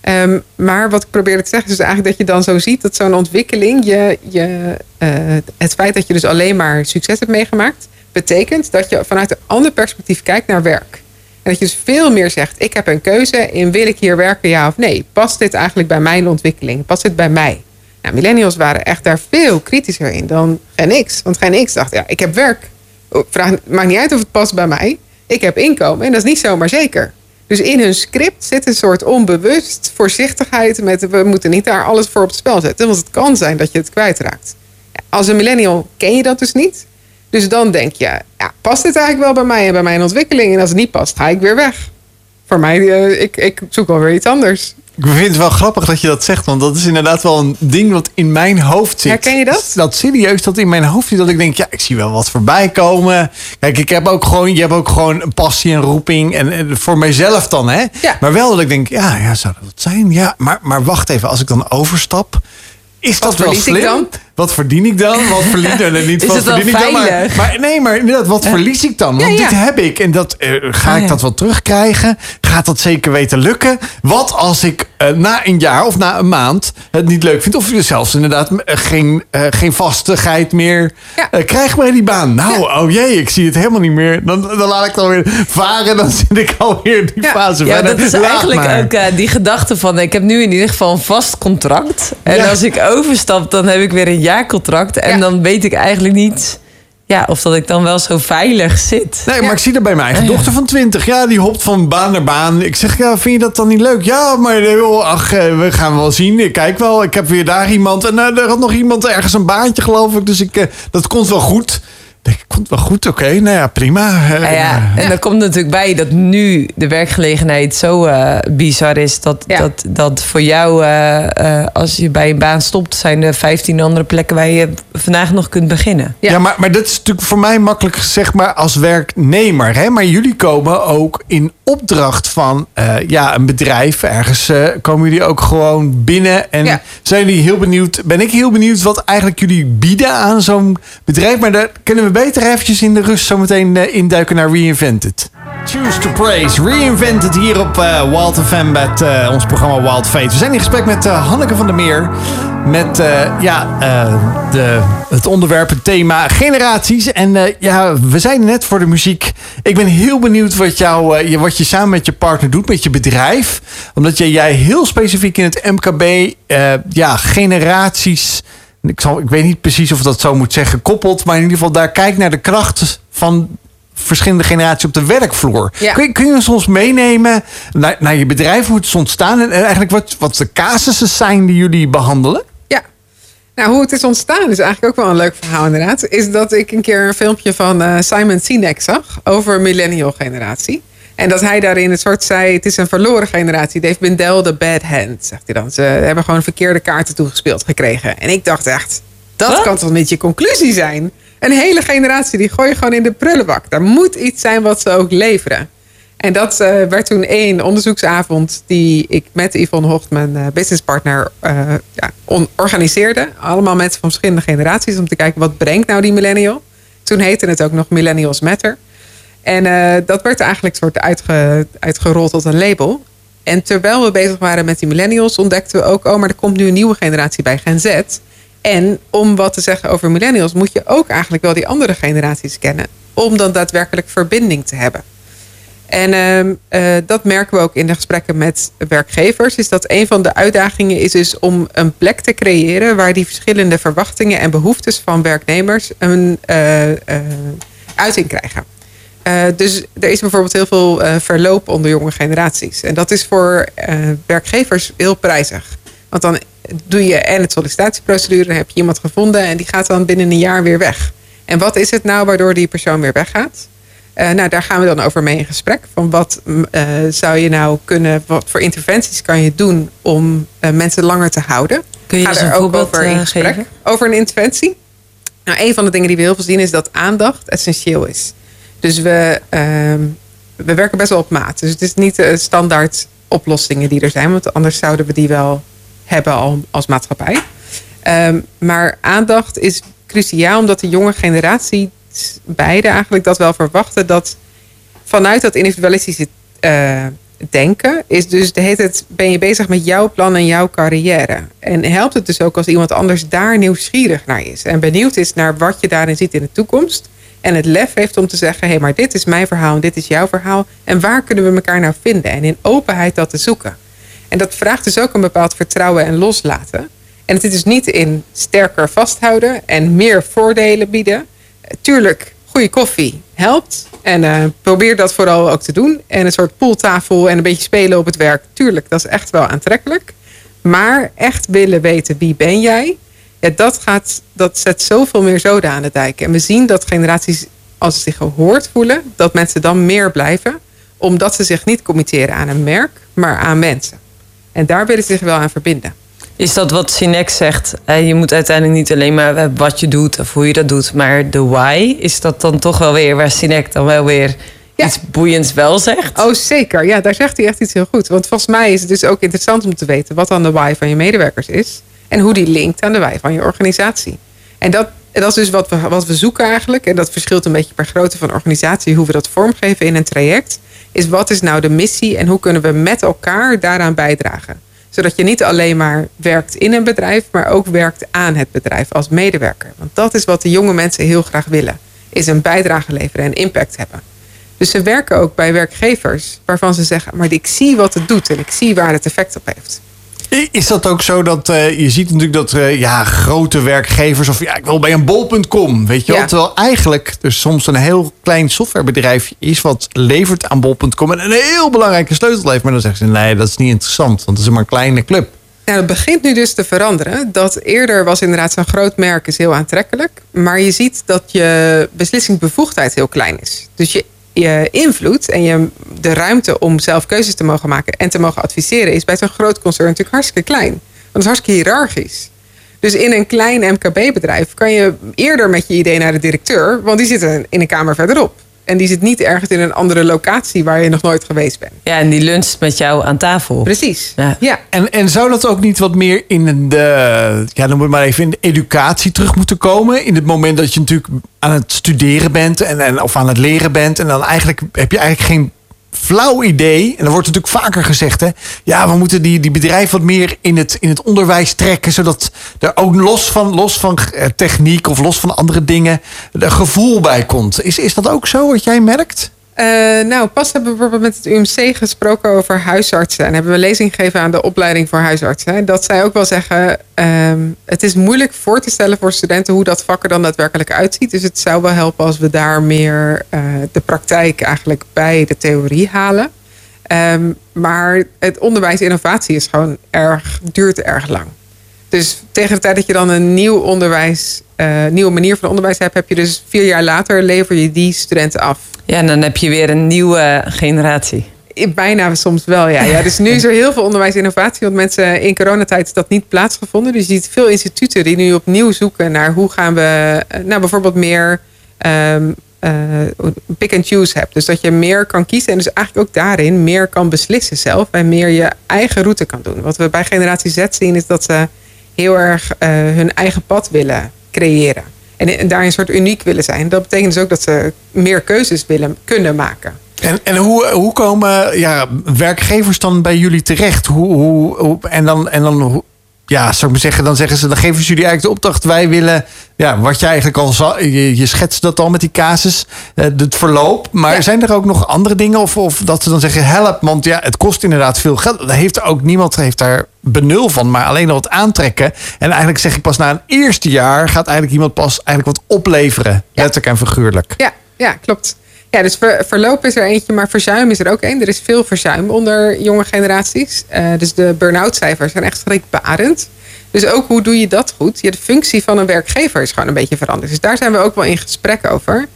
Ehm, maar wat ik probeerde te zeggen is dus eigenlijk dat je dan zo ziet dat zo'n ontwikkeling, je, je, eh, het feit dat je dus alleen maar succes hebt meegemaakt, betekent dat je vanuit een ander perspectief kijkt naar werk. En dat je dus veel meer zegt, ik heb een keuze in wil ik hier werken ja of nee. Past dit eigenlijk bij mijn ontwikkeling? Past dit bij mij? Nou, millennials waren echt daar veel kritischer in dan Gen X. Want Gen X dacht, ja, ik heb werk. Vraag, maakt niet uit of het past bij mij. Ik heb inkomen en dat is niet zomaar zeker. Dus in hun script zit een soort onbewust voorzichtigheid met we moeten niet daar alles voor op het spel zetten, want het kan zijn dat je het kwijtraakt. Als een millennial ken je dat dus niet. Dus dan denk je, ja, past dit eigenlijk wel bij mij en bij mijn ontwikkeling? En als het niet past, ga ik weer weg. Voor mij, eh, ik, ik zoek wel weer iets anders. Ik vind het wel grappig dat je dat zegt, want dat is inderdaad wel een ding wat in mijn hoofd zit. Herken je dat? Dat serieus dat in mijn hoofd zit, dat ik denk, ja, ik zie wel wat voorbij komen. Kijk, ik heb ook gewoon, je hebt ook gewoon een passie en roeping en, en voor mijzelf dan, hè? Ja. Maar wel dat ik denk, ja, ja, zou dat wat zijn? Ja, maar, maar wacht even, als ik dan overstap, is dat wel verlies slim? dan? Wat verdien ik dan? Wat verdien ik dan? Niet wat verdien ik dan? Maar, nee, maar inderdaad, wat verlies ik dan? Want Ja, ja. dit heb ik en dat eh, ga Ah, ik ja. dat wel terugkrijgen? Gaat dat zeker weten lukken? Wat als ik eh, na een jaar of na een maand het niet leuk vind? Of zelfs inderdaad eh, geen, eh, geen vastigheid meer Ja. eh, krijg bij die baan? Nou, oh jee, ik zie het helemaal niet meer. Dan, dan laat ik dan weer varen. Dan zit ik alweer in die Ja. fase Ja, verder. dat is eigenlijk maar. ook eh, die gedachte van... ik heb nu in ieder geval een vast contract. En Ja. als ik overstap, dan heb ik weer een jaarcontract. En Ja. dan weet ik eigenlijk niet... Ja, of dat ik dan wel zo veilig zit. Nee, maar Ja. ik zie dat bij mijn eigen dochter van 20. Ja, die hopt van baan naar baan. Ik zeg, ja, vind je dat dan niet leuk? Ja, maar eh, joh, ach, eh, we gaan wel zien. Ik kijk wel. Ik heb weer daar iemand. En eh, er had nog iemand ergens een baantje, geloof ik. Dus ik, eh, dat komt wel goed. Ik denk, komt wel goed, oké. Nou ja, prima. Eh, Nou ja, en er komt natuurlijk bij dat nu de werkgelegenheid zo eh, bizar is... Dat, Ja. dat, dat voor jou, eh, eh, als je bij een baan stopt... zijn er 15 andere plekken waar je vandaag nog kunt beginnen. Ja, Ja. maar, maar dat is natuurlijk voor mij makkelijk gezegd, maar als werknemer. Hè? Maar jullie komen ook in opdracht van eh, ja, een bedrijf. Ergens eh, komen jullie ook gewoon binnen. En Ja. zijn jullie heel benieuwd? Ben ik heel benieuwd wat eigenlijk jullie bieden aan zo'n bedrijf. Maar daar kunnen we beter eventjes in de rust zometeen eh, induiken naar Reinvented. Choose to Praise, Reinvented hier op eh Wild FM met eh, ons programma Wild Fate. We zijn in gesprek met Hanneke van der Meer. Met ja, de, het onderwerp, het thema generaties. En ja, we zijn net voor de muziek. Ik ben heel benieuwd wat, jou, je, wat je samen met je partner doet, met je bedrijf. Omdat jij, jij heel specifiek in het MKB ja, generaties... Ik, zal, ik weet niet precies of dat zo moet zeggen, koppelt. Maar in ieder geval daar kijkt naar de kracht van verschillende generaties op de werkvloer. Ja. Kun, je, kun je ons soms meenemen naar, naar je bedrijf, hoe het is ontstaan... en eigenlijk wat, wat de casussen zijn die jullie behandelen? Ja. Nou, hoe het is ontstaan is eigenlijk ook wel een leuk verhaal inderdaad. Is dat ik een keer een filmpje van eh, Simon Sinek zag over millennial generatie. En dat hij daarin het soort zei, het is een verloren generatie. Been dealt a bad hand, zegt hij dan. Ze hebben gewoon verkeerde kaarten toegespeeld gekregen. En ik dacht echt, dat Wat? kan toch niet je conclusie zijn? Een hele generatie, die gooi je gewoon in de prullenbak. Daar moet iets zijn wat ze ook leveren. En dat eh, werd toen één onderzoeksavond die ik met Yvonne Hocht, mijn eh, businesspartner, eh, ja, on- organiseerde. Allemaal mensen van verschillende generaties om te kijken wat brengt nou die millennial. Toen heette het ook nog Millennials Matter. En eh, dat werd eigenlijk soort uitge, uitgerold tot een label. En terwijl we bezig waren met die millennials, ontdekten we ook, oh, maar er komt nu een nieuwe generatie bij, Gen Z. En om wat te zeggen over millennials, moet je ook eigenlijk wel die andere generaties kennen. Om dan daadwerkelijk verbinding te hebben. En ehm, eh, dat merken we ook in de gesprekken met werkgevers. Is dat een van de uitdagingen is dus om een plek te creëren waar die verschillende verwachtingen en behoeftes van werknemers een eh, uiting krijgen. Eh, dus er is bijvoorbeeld heel veel eh, verloop onder jonge generaties. En dat is voor eh, werkgevers heel prijzig. Want dan doe je en het sollicitatieprocedure, dan heb je iemand gevonden en die gaat dan binnen een jaar weer weg. En wat is het nou waardoor die persoon weer weggaat? Nou, daar gaan we dan over mee in gesprek. Van wat zou je nou kunnen, wat voor interventies kan je doen om mensen langer te houden? Kun je Ga eens er een ook voorbeeld over in gesprek. geven? Over een interventie. Nou, een van de dingen die we heel veel zien is dat aandacht essentieel is. Dus we, ehm, we werken best wel op maat. Dus het is niet de standaard oplossingen die er zijn, want anders zouden we die wel hebben al als maatschappij. Ehm, maar aandacht is cruciaal omdat de jonge generatie, beide eigenlijk dat wel verwachten, dat vanuit dat individualistische eh, denken is dus de tijd ben je bezig met jouw plan en jouw carrière. En helpt het dus ook als iemand anders daar nieuwsgierig naar is en benieuwd is naar wat je daarin ziet in de toekomst. En het lef heeft om te zeggen: hé, hey, maar dit is mijn verhaal en dit is jouw verhaal. En waar kunnen we elkaar nou vinden? En in openheid dat te zoeken. En dat vraagt dus ook een bepaald vertrouwen en loslaten. En het is dus niet in sterker vasthouden en meer voordelen bieden. Tuurlijk, goede koffie helpt. En eh, probeer dat vooral ook te doen. En een soort pooltafel en een beetje spelen op het werk. Tuurlijk, dat is echt wel aantrekkelijk. Maar echt willen weten wie ben jij. Ja, dat, gaat, dat zet zoveel meer zoden aan de dijk. En we zien dat generaties, als ze zich gehoord voelen, dat mensen dan meer blijven. Omdat ze zich niet committeren aan een merk, maar aan mensen. En daar willen ze zich wel aan verbinden. Is dat wat Sinek zegt? Je moet uiteindelijk niet alleen maar eh, wat je doet of hoe je dat doet, maar de why. Is dat dan toch wel weer waar Sinek dan wel weer Ja. iets boeiends wel zegt? Oh, zeker. Ja, daar zegt hij echt iets heel goed. Want volgens mij is het dus ook interessant om te weten wat dan de why van je medewerkers is. En hoe die linkt aan de why van je organisatie. En dat, dat is dus wat we, wat we zoeken eigenlijk. En dat verschilt een beetje per grootte van organisatie, hoe we dat vormgeven in een traject. Is wat is nou de missie en hoe kunnen we met elkaar daaraan bijdragen? Zodat je niet alleen maar werkt in een bedrijf, maar ook werkt aan het bedrijf als medewerker. Want dat is wat de jonge mensen heel graag willen. Is een bijdrage leveren en impact hebben. Dus ze werken ook bij werkgevers waarvan ze zeggen, maar ik zie wat het doet en ik zie waar het effect op heeft. Is dat ook zo dat eh, je ziet natuurlijk dat eh, ja, grote werkgevers of ja, ik wil bij een bol.com, weet je wel? Ja. Terwijl eigenlijk er soms een heel klein softwarebedrijf is wat levert aan bol.com en een heel belangrijke sleutel heeft. Maar dan zeggen ze nee, dat is niet interessant, want het is maar een kleine club. Nou, het begint nu dus te veranderen. Dat eerder was inderdaad zo'n groot merk is heel aantrekkelijk. Maar je ziet dat je beslissingsbevoegdheid heel klein is. Dus je, je invloed en je, de ruimte om zelf keuzes te mogen maken en te mogen adviseren is bij zo'n groot concern natuurlijk hartstikke klein. Want het is hartstikke hiërarchisch. Dus in een klein MKB-bedrijf kan je eerder met je idee naar de directeur, want die zit in een kamer verderop. En die zit niet ergens in een andere locatie waar je nog nooit geweest bent. Ja, en die luncht met jou aan tafel. Precies. Ja. ja. En, en zou dat ook niet wat meer in de, ja, dan moet maar even in de educatie terug moeten komen? In het moment dat je natuurlijk aan het studeren bent en, en, of aan het leren bent. En dan eigenlijk heb je eigenlijk geen flauw idee. En dan wordt natuurlijk vaker gezegd, hè. Ja, we moeten die, die bedrijven wat meer in het, in het onderwijs trekken. Zodat er ook los van, los van eh, techniek of los van andere dingen er gevoel bij komt. Is, is dat ook zo wat jij merkt? Eh, nou, pas hebben we bijvoorbeeld met het UMC gesproken over huisartsen. En hebben we lezing gegeven aan de opleiding voor huisartsen. Dat zij ook wel zeggen, ehm, het is moeilijk voor te stellen voor studenten hoe dat vak er dan daadwerkelijk uitziet. Dus het zou wel helpen als we daar meer eh, de praktijk eigenlijk bij de theorie halen. Ehm, maar het onderwijs innovatie is gewoon erg, duurt erg lang. Dus tegen de tijd dat je dan een nieuw onderwijs, eh, nieuwe manier van onderwijs hebt, heb je dus vier jaar later lever je die studenten af. Ja, en dan heb je weer een nieuwe generatie. Bijna soms wel, ja. ja. Dus nu is er heel veel onderwijsinnovatie. Want mensen in coronatijd is dat niet plaatsgevonden. Dus je ziet veel instituten die nu opnieuw zoeken naar hoe gaan we... eh, Nou, bijvoorbeeld meer ehm, eh, pick and choose hebt. Dus dat je meer kan kiezen. En dus eigenlijk ook daarin meer kan beslissen zelf. En meer je eigen route kan doen. Wat we bij generatie Z zien is dat ze heel erg eh, hun eigen pad willen creëren. En, en daarin een soort uniek willen zijn. Dat betekent dus ook dat ze meer keuzes willen kunnen maken. En, en hoe, hoe komen ja, werkgevers dan bij jullie terecht? Hoe, hoe, hoe- en dan, en dan ja, zou ik maar zeggen, dan zeggen ze, dan geven ze jullie eigenlijk de opdracht. Wij willen, ja, wat jij eigenlijk al zal, je, je schetst dat al met die casus, eh, het verloop. Maar Ja. zijn er ook nog andere dingen? Of, of dat ze dan zeggen, help, want ja, het kost inderdaad veel geld. Daar heeft er ook niemand heeft daar benul van, maar alleen al wat aantrekken. En eigenlijk zeg ik pas na een eerste jaar gaat eigenlijk iemand pas eigenlijk wat opleveren. Letterlijk en figuurlijk. Ja, ja klopt. Ja, dus ver- verloop is er eentje, maar verzuim is er ook één. Er is veel verzuim onder jonge generaties. Eh, dus de burn-out cijfers zijn echt schrikbarend. Dus ook hoe doe je dat goed? Ja, de functie van een werkgever is gewoon een beetje veranderd. Dus daar zijn we ook wel in gesprek over.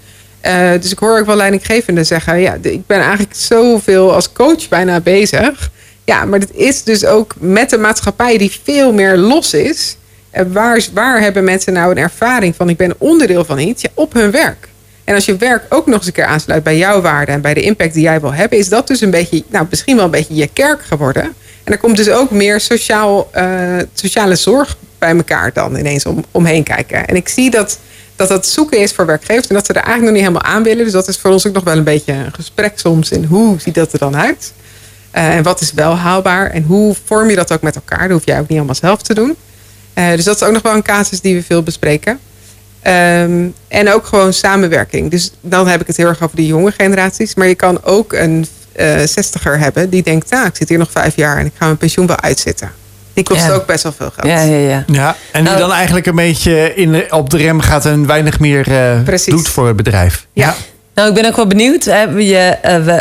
Eh, dus ik hoor ook wel leidinggevenden zeggen... ja, de- ik ben eigenlijk zoveel als coach bijna bezig. Ja, maar dit is dus ook met een maatschappij die veel meer los is. En waar, waar hebben mensen nou een ervaring van... ik ben onderdeel van iets? Op hun werk. En als je werk ook nog eens een keer aansluit bij jouw waarden... en bij de impact die jij wil hebben... is dat dus een beetje, nou misschien wel een beetje je kerk geworden. En er komt dus ook meer sociaal, eh, sociale zorg bij elkaar dan ineens om, omheen kijken. En ik zie dat, dat dat zoeken is voor werkgevers... en dat ze er eigenlijk nog niet helemaal aan willen. Dus dat is voor ons ook nog wel een beetje een gesprek soms... in hoe ziet dat er dan uit? Eh, en wat is wel haalbaar? En hoe vorm je dat ook met elkaar? Dat hoef jij ook niet allemaal zelf te doen. Eh, dus dat is ook nog wel een casus die we veel bespreken. Ehm, en ook gewoon samenwerking. Dus dan heb ik het heel erg over de jonge generaties. Maar je kan ook een eh zestiger hebben die denkt... nou, ik zit hier nog vijf jaar en ik ga mijn pensioen wel uitzitten. Die kost Ja. ook best wel veel geld. Ja, ja, ja. Ja, en die Nou- dan eigenlijk een beetje in op de rem gaat en weinig meer eh, doet voor het bedrijf. Ja. Nou, ik ben ook wel benieuwd. Eh,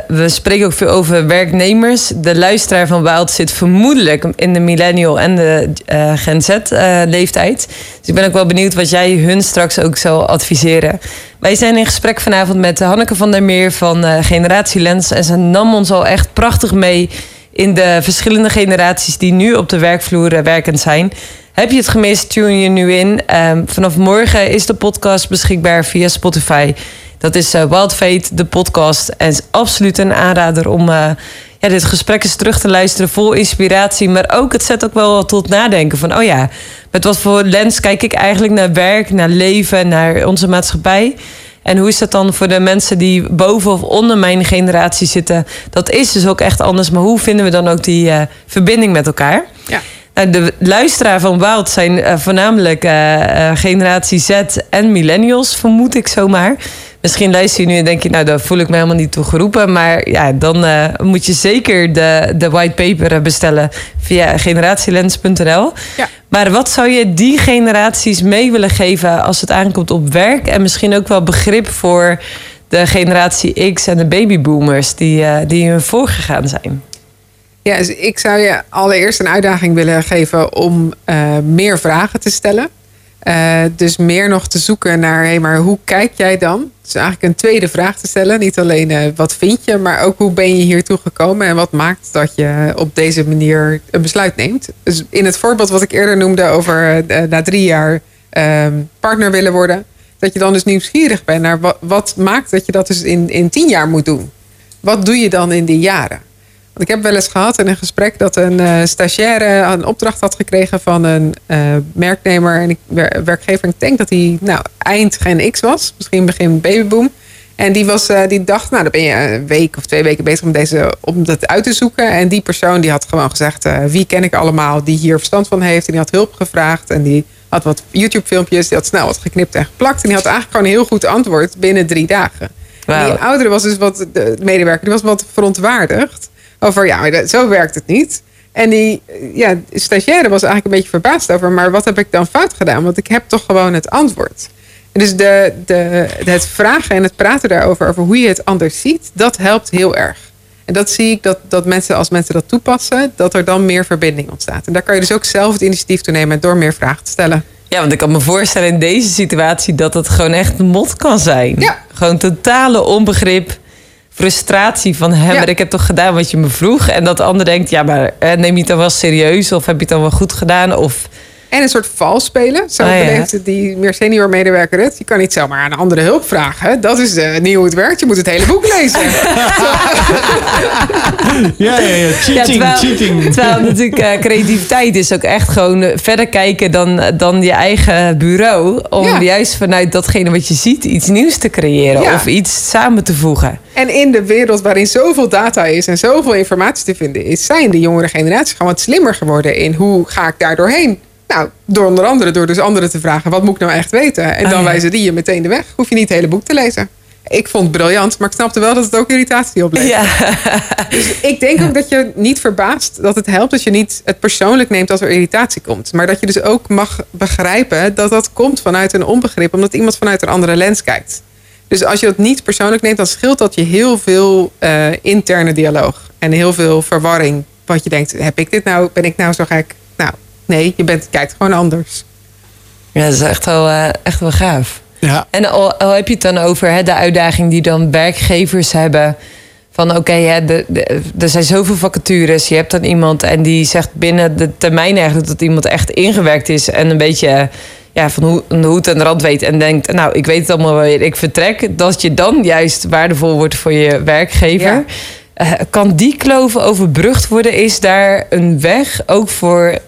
we, spreken ook veel over werknemers. De luisteraar van Wild zit vermoedelijk in de millennial en de eh, Gen Z-leeftijd. dus ik ben ook wel benieuwd wat jij hun straks ook zou adviseren. Wij zijn in gesprek vanavond met Hanneke van der Meer van eh, Generatie Lens. En ze nam ons al echt prachtig mee in de verschillende generaties die nu op de werkvloer eh, werkend zijn. Heb je het gemist? Tune je nu in. Ehm, vanaf morgen is de podcast beschikbaar via Spotify. Dat is eh, Wild Fate, de podcast. En is absoluut een aanrader om eh, ja, dit gesprek eens terug te luisteren. Vol inspiratie. Maar ook, het zet ook wel tot nadenken. Van, oh ja, met wat voor lens kijk ik eigenlijk naar werk, naar leven, naar onze maatschappij. En hoe is dat dan voor de mensen die boven of onder mijn generatie zitten? Dat is dus ook echt anders. Maar hoe vinden we dan ook die eh, verbinding met elkaar? Ja. Nou, de luisteraar van Wild zijn voornamelijk generatie Z en millennials, vermoed ik zomaar. Misschien luister je nu en denk je, nou, daar voel ik me helemaal niet toe geroepen. Maar ja, dan eh, moet je zeker de, de whitepaper eh, bestellen via generatielens.nl. Ja. Maar wat zou je die generaties mee willen geven als het aankomt op werk? En misschien ook wel begrip voor de generatie X en de babyboomers die, eh, die hun voorgegaan zijn. Ja, dus ik zou je allereerst een uitdaging willen geven om meer vragen te stellen. Eh, dus meer nog te zoeken naar, hé, maar hoe kijk jij dan? Dus eigenlijk een tweede vraag te stellen. Niet alleen eh, wat vind je, maar ook hoe ben je hiertoe gekomen en wat maakt dat je op deze manier een besluit neemt. Dus in het voorbeeld wat ik eerder noemde over eh, na drie jaar ehm, partner willen worden, dat je dan dus nieuwsgierig bent naar wat, wat maakt dat je dat dus in, in tien jaar moet doen. Wat doe je dan in die jaren? Want ik heb wel eens gehad in een gesprek dat een eh, stagiaire een opdracht had gekregen van een werknemer en ik, wer- werkgever. Ik denk dat hij nou, eind Gen X was, misschien begin babyboom. En die, was, eh, die dacht, nou dan ben je een week of twee weken bezig om, deze, om dat uit te zoeken. En die persoon die had gewoon gezegd, wie ken ik allemaal die hier verstand van heeft. En die had hulp gevraagd en die had wat YouTube filmpjes. Die had snel wat geknipt en geplakt. En die had eigenlijk gewoon een heel goed antwoord binnen drie dagen. En. Die oudere was dus wat, de medewerker, die was wat verontwaardigd. Over, ja, maar zo werkt het niet. En die ja, stagiaire was eigenlijk een beetje verbaasd over, maar wat heb ik dan fout gedaan? Want ik heb toch gewoon het antwoord. En dus de, de, het vragen en het praten daarover, over hoe je het anders ziet, dat helpt heel erg. En dat zie ik dat, dat mensen, als mensen dat toepassen, dat er dan meer verbinding ontstaat. En daar kan je dus ook zelf het initiatief toe nemen door meer vragen te stellen. Ja, want ik kan me voorstellen in deze situatie dat het gewoon echt een mot kan zijn. Ja. Gewoon totale onbegrip, frustratie van Ja. maar ik heb toch gedaan wat je me vroeg. En dat de ander denkt, ja, maar eh, neem je het dan wel serieus of heb je het dan wel goed gedaan? Of En een soort vals spelen. Zo Ah, ja. die meer senior medewerker het. Je kan niet zomaar aan een andere hulp vragen. Dat is eh, niet hoe het werkt. Je moet het hele boek lezen. Ja, ja, ja. Cheating, Ja, terwijl, cheating. terwijl natuurlijk eh, creativiteit is ook echt gewoon eh, verder kijken dan, dan je eigen bureau. Om Ja. juist vanuit datgene wat je ziet iets nieuws te creëren Ja. of iets samen te voegen. En in de wereld waarin zoveel data is en zoveel informatie te vinden is, zijn de jongere generaties gewoon wat slimmer geworden in hoe ga ik daar doorheen? Nou, door onder andere door dus anderen te vragen, wat moet ik nou echt weten? En dan Ah, ja. wijzen die je meteen de weg. Hoef je niet het hele boek te lezen. Ik vond het briljant, maar ik snapte wel dat het ook irritatie oplevert. Ja. Ik denk ook dat je niet verbaast dat het helpt dat je niet het persoonlijk neemt als er irritatie komt. Maar dat je dus ook mag begrijpen dat dat komt vanuit een onbegrip, omdat iemand vanuit een andere lens kijkt. Dus als je dat niet persoonlijk neemt, dan scheelt dat je heel veel eh, interne dialoog en heel veel verwarring. Wat je denkt, heb ik dit nou, ben ik nou zo gek? Nee, je bent, kijkt gewoon anders. ja, dat is echt wel, eh, echt wel gaaf. Ja. En al, al heb je het dan over hè, de uitdaging die dan werkgevers hebben. Van oké, hè, de, de- er zijn zoveel vacatures. Je hebt dan iemand en die zegt binnen de termijn eigenlijk dat iemand echt ingewerkt is. En een beetje eh, ja, van hoe, de hoed en de rand weet. En denkt, nou, ik weet het allemaal wel, ik vertrek. Dat je dan juist waardevol wordt voor je werkgever. Ja. Eh, kan die kloof overbrugd worden? Is daar een weg ook voor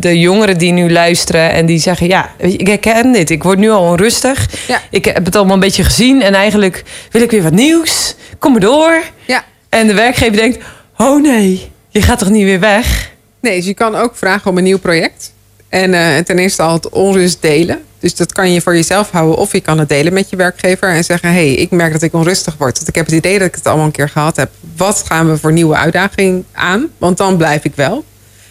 de jongeren die nu luisteren en die zeggen: Ja, ik herken dit. Ik word nu al onrustig. Ja. Ik heb het allemaal een beetje gezien en eigenlijk wil ik weer wat nieuws. Kom maar door. Ja. En de werkgever denkt: Oh nee, je gaat toch niet weer weg? Nee, dus je kan ook vragen om een nieuw project. En eh, ten eerste al het onrust delen. Dus dat kan je voor jezelf houden. Of je kan het delen met je werkgever. En zeggen, hé, hey, ik merk dat ik onrustig word. Want ik heb het idee dat ik het allemaal een keer gehad heb. Wat gaan we voor nieuwe uitdaging aan? Want dan blijf ik wel.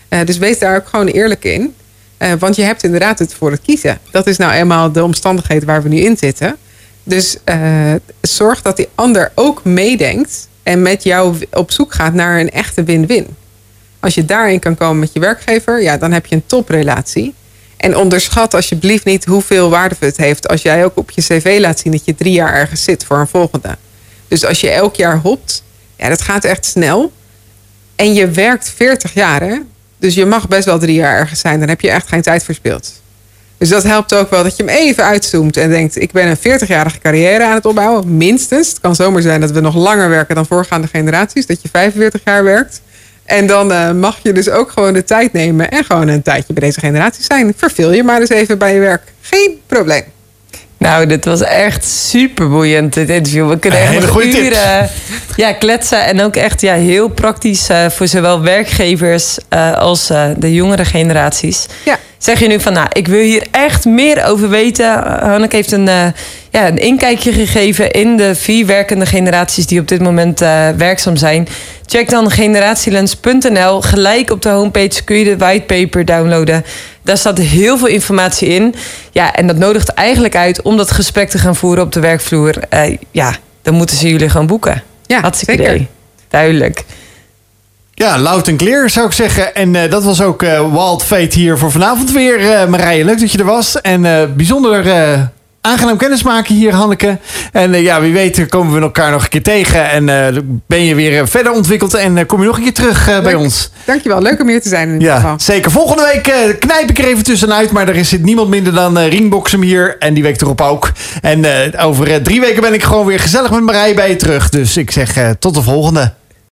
Eh, dus wees daar ook gewoon eerlijk in. Eh, want je hebt inderdaad het voor het kiezen. Dat is nou eenmaal de omstandigheid waar we nu in zitten. Dus eh, zorg dat die ander ook meedenkt en met jou op zoek gaat naar een echte win-win. Als je daarin kan komen met je werkgever, ja, dan heb je een toprelatie. En onderschat alsjeblieft niet hoeveel waarde het heeft als jij ook op je cv laat zien dat je drie jaar ergens zit voor een volgende. Dus als je elk jaar hopt, ja, dat gaat echt snel. En je werkt 40 jaar, hè? dus je mag best wel drie jaar ergens zijn. Dan heb je echt geen tijd verspild. Dus dat helpt ook wel dat je hem even uitzoomt en denkt: ik ben een 40-jarige carrière aan het opbouwen, minstens. Het kan zomaar zijn dat we nog langer werken dan voorgaande generaties, dat je 45 jaar werkt. En dan uh, mag je dus ook gewoon de tijd nemen en gewoon een tijdje bij deze generatie zijn. Verveel je maar eens even bij je werk. Geen probleem. Nou, dit was echt super boeiend, dit interview. We kunnen echt nog uren ja, kletsen. En ook echt ja, heel praktisch uh, voor zowel werkgevers uh, als uh, de jongere generaties. Ja. Zeg je nu van, nou, ik wil hier echt meer over weten. Hanneke heeft een, ja, een inkijkje gegeven in de vier werkende generaties die op dit moment werkzaam zijn. Check dan generatielens.nl. Gelijk op de homepage kun je de whitepaper downloaden. Daar staat heel veel informatie in. Ja, en dat nodigt eigenlijk uit om dat gesprek te gaan voeren op de werkvloer. Uh, ja, dan moeten ze jullie gewoon boeken. Ja, Hartstikke zeker. idee. Duidelijk. Ja, loud en clear zou ik zeggen. En uh, dat was ook uh, Wild Fate hier voor vanavond weer. Uh, Marije, leuk dat je er was. En bijzonder aangenaam kennismaken hier, Hanneke. En ja, wie weet komen we elkaar nog een keer tegen. En ben je weer verder ontwikkeld en kom je nog een keer terug bij ons. Dankjewel, leuk om hier te zijn in ja, geval. Zeker. Volgende week knijp ik er even tussenuit. Maar er zit niemand minder dan Ringboxem hier. En die week erop ook. En over drie weken ben ik gewoon weer gezellig met Marije bij je terug. Dus ik zeg tot de volgende.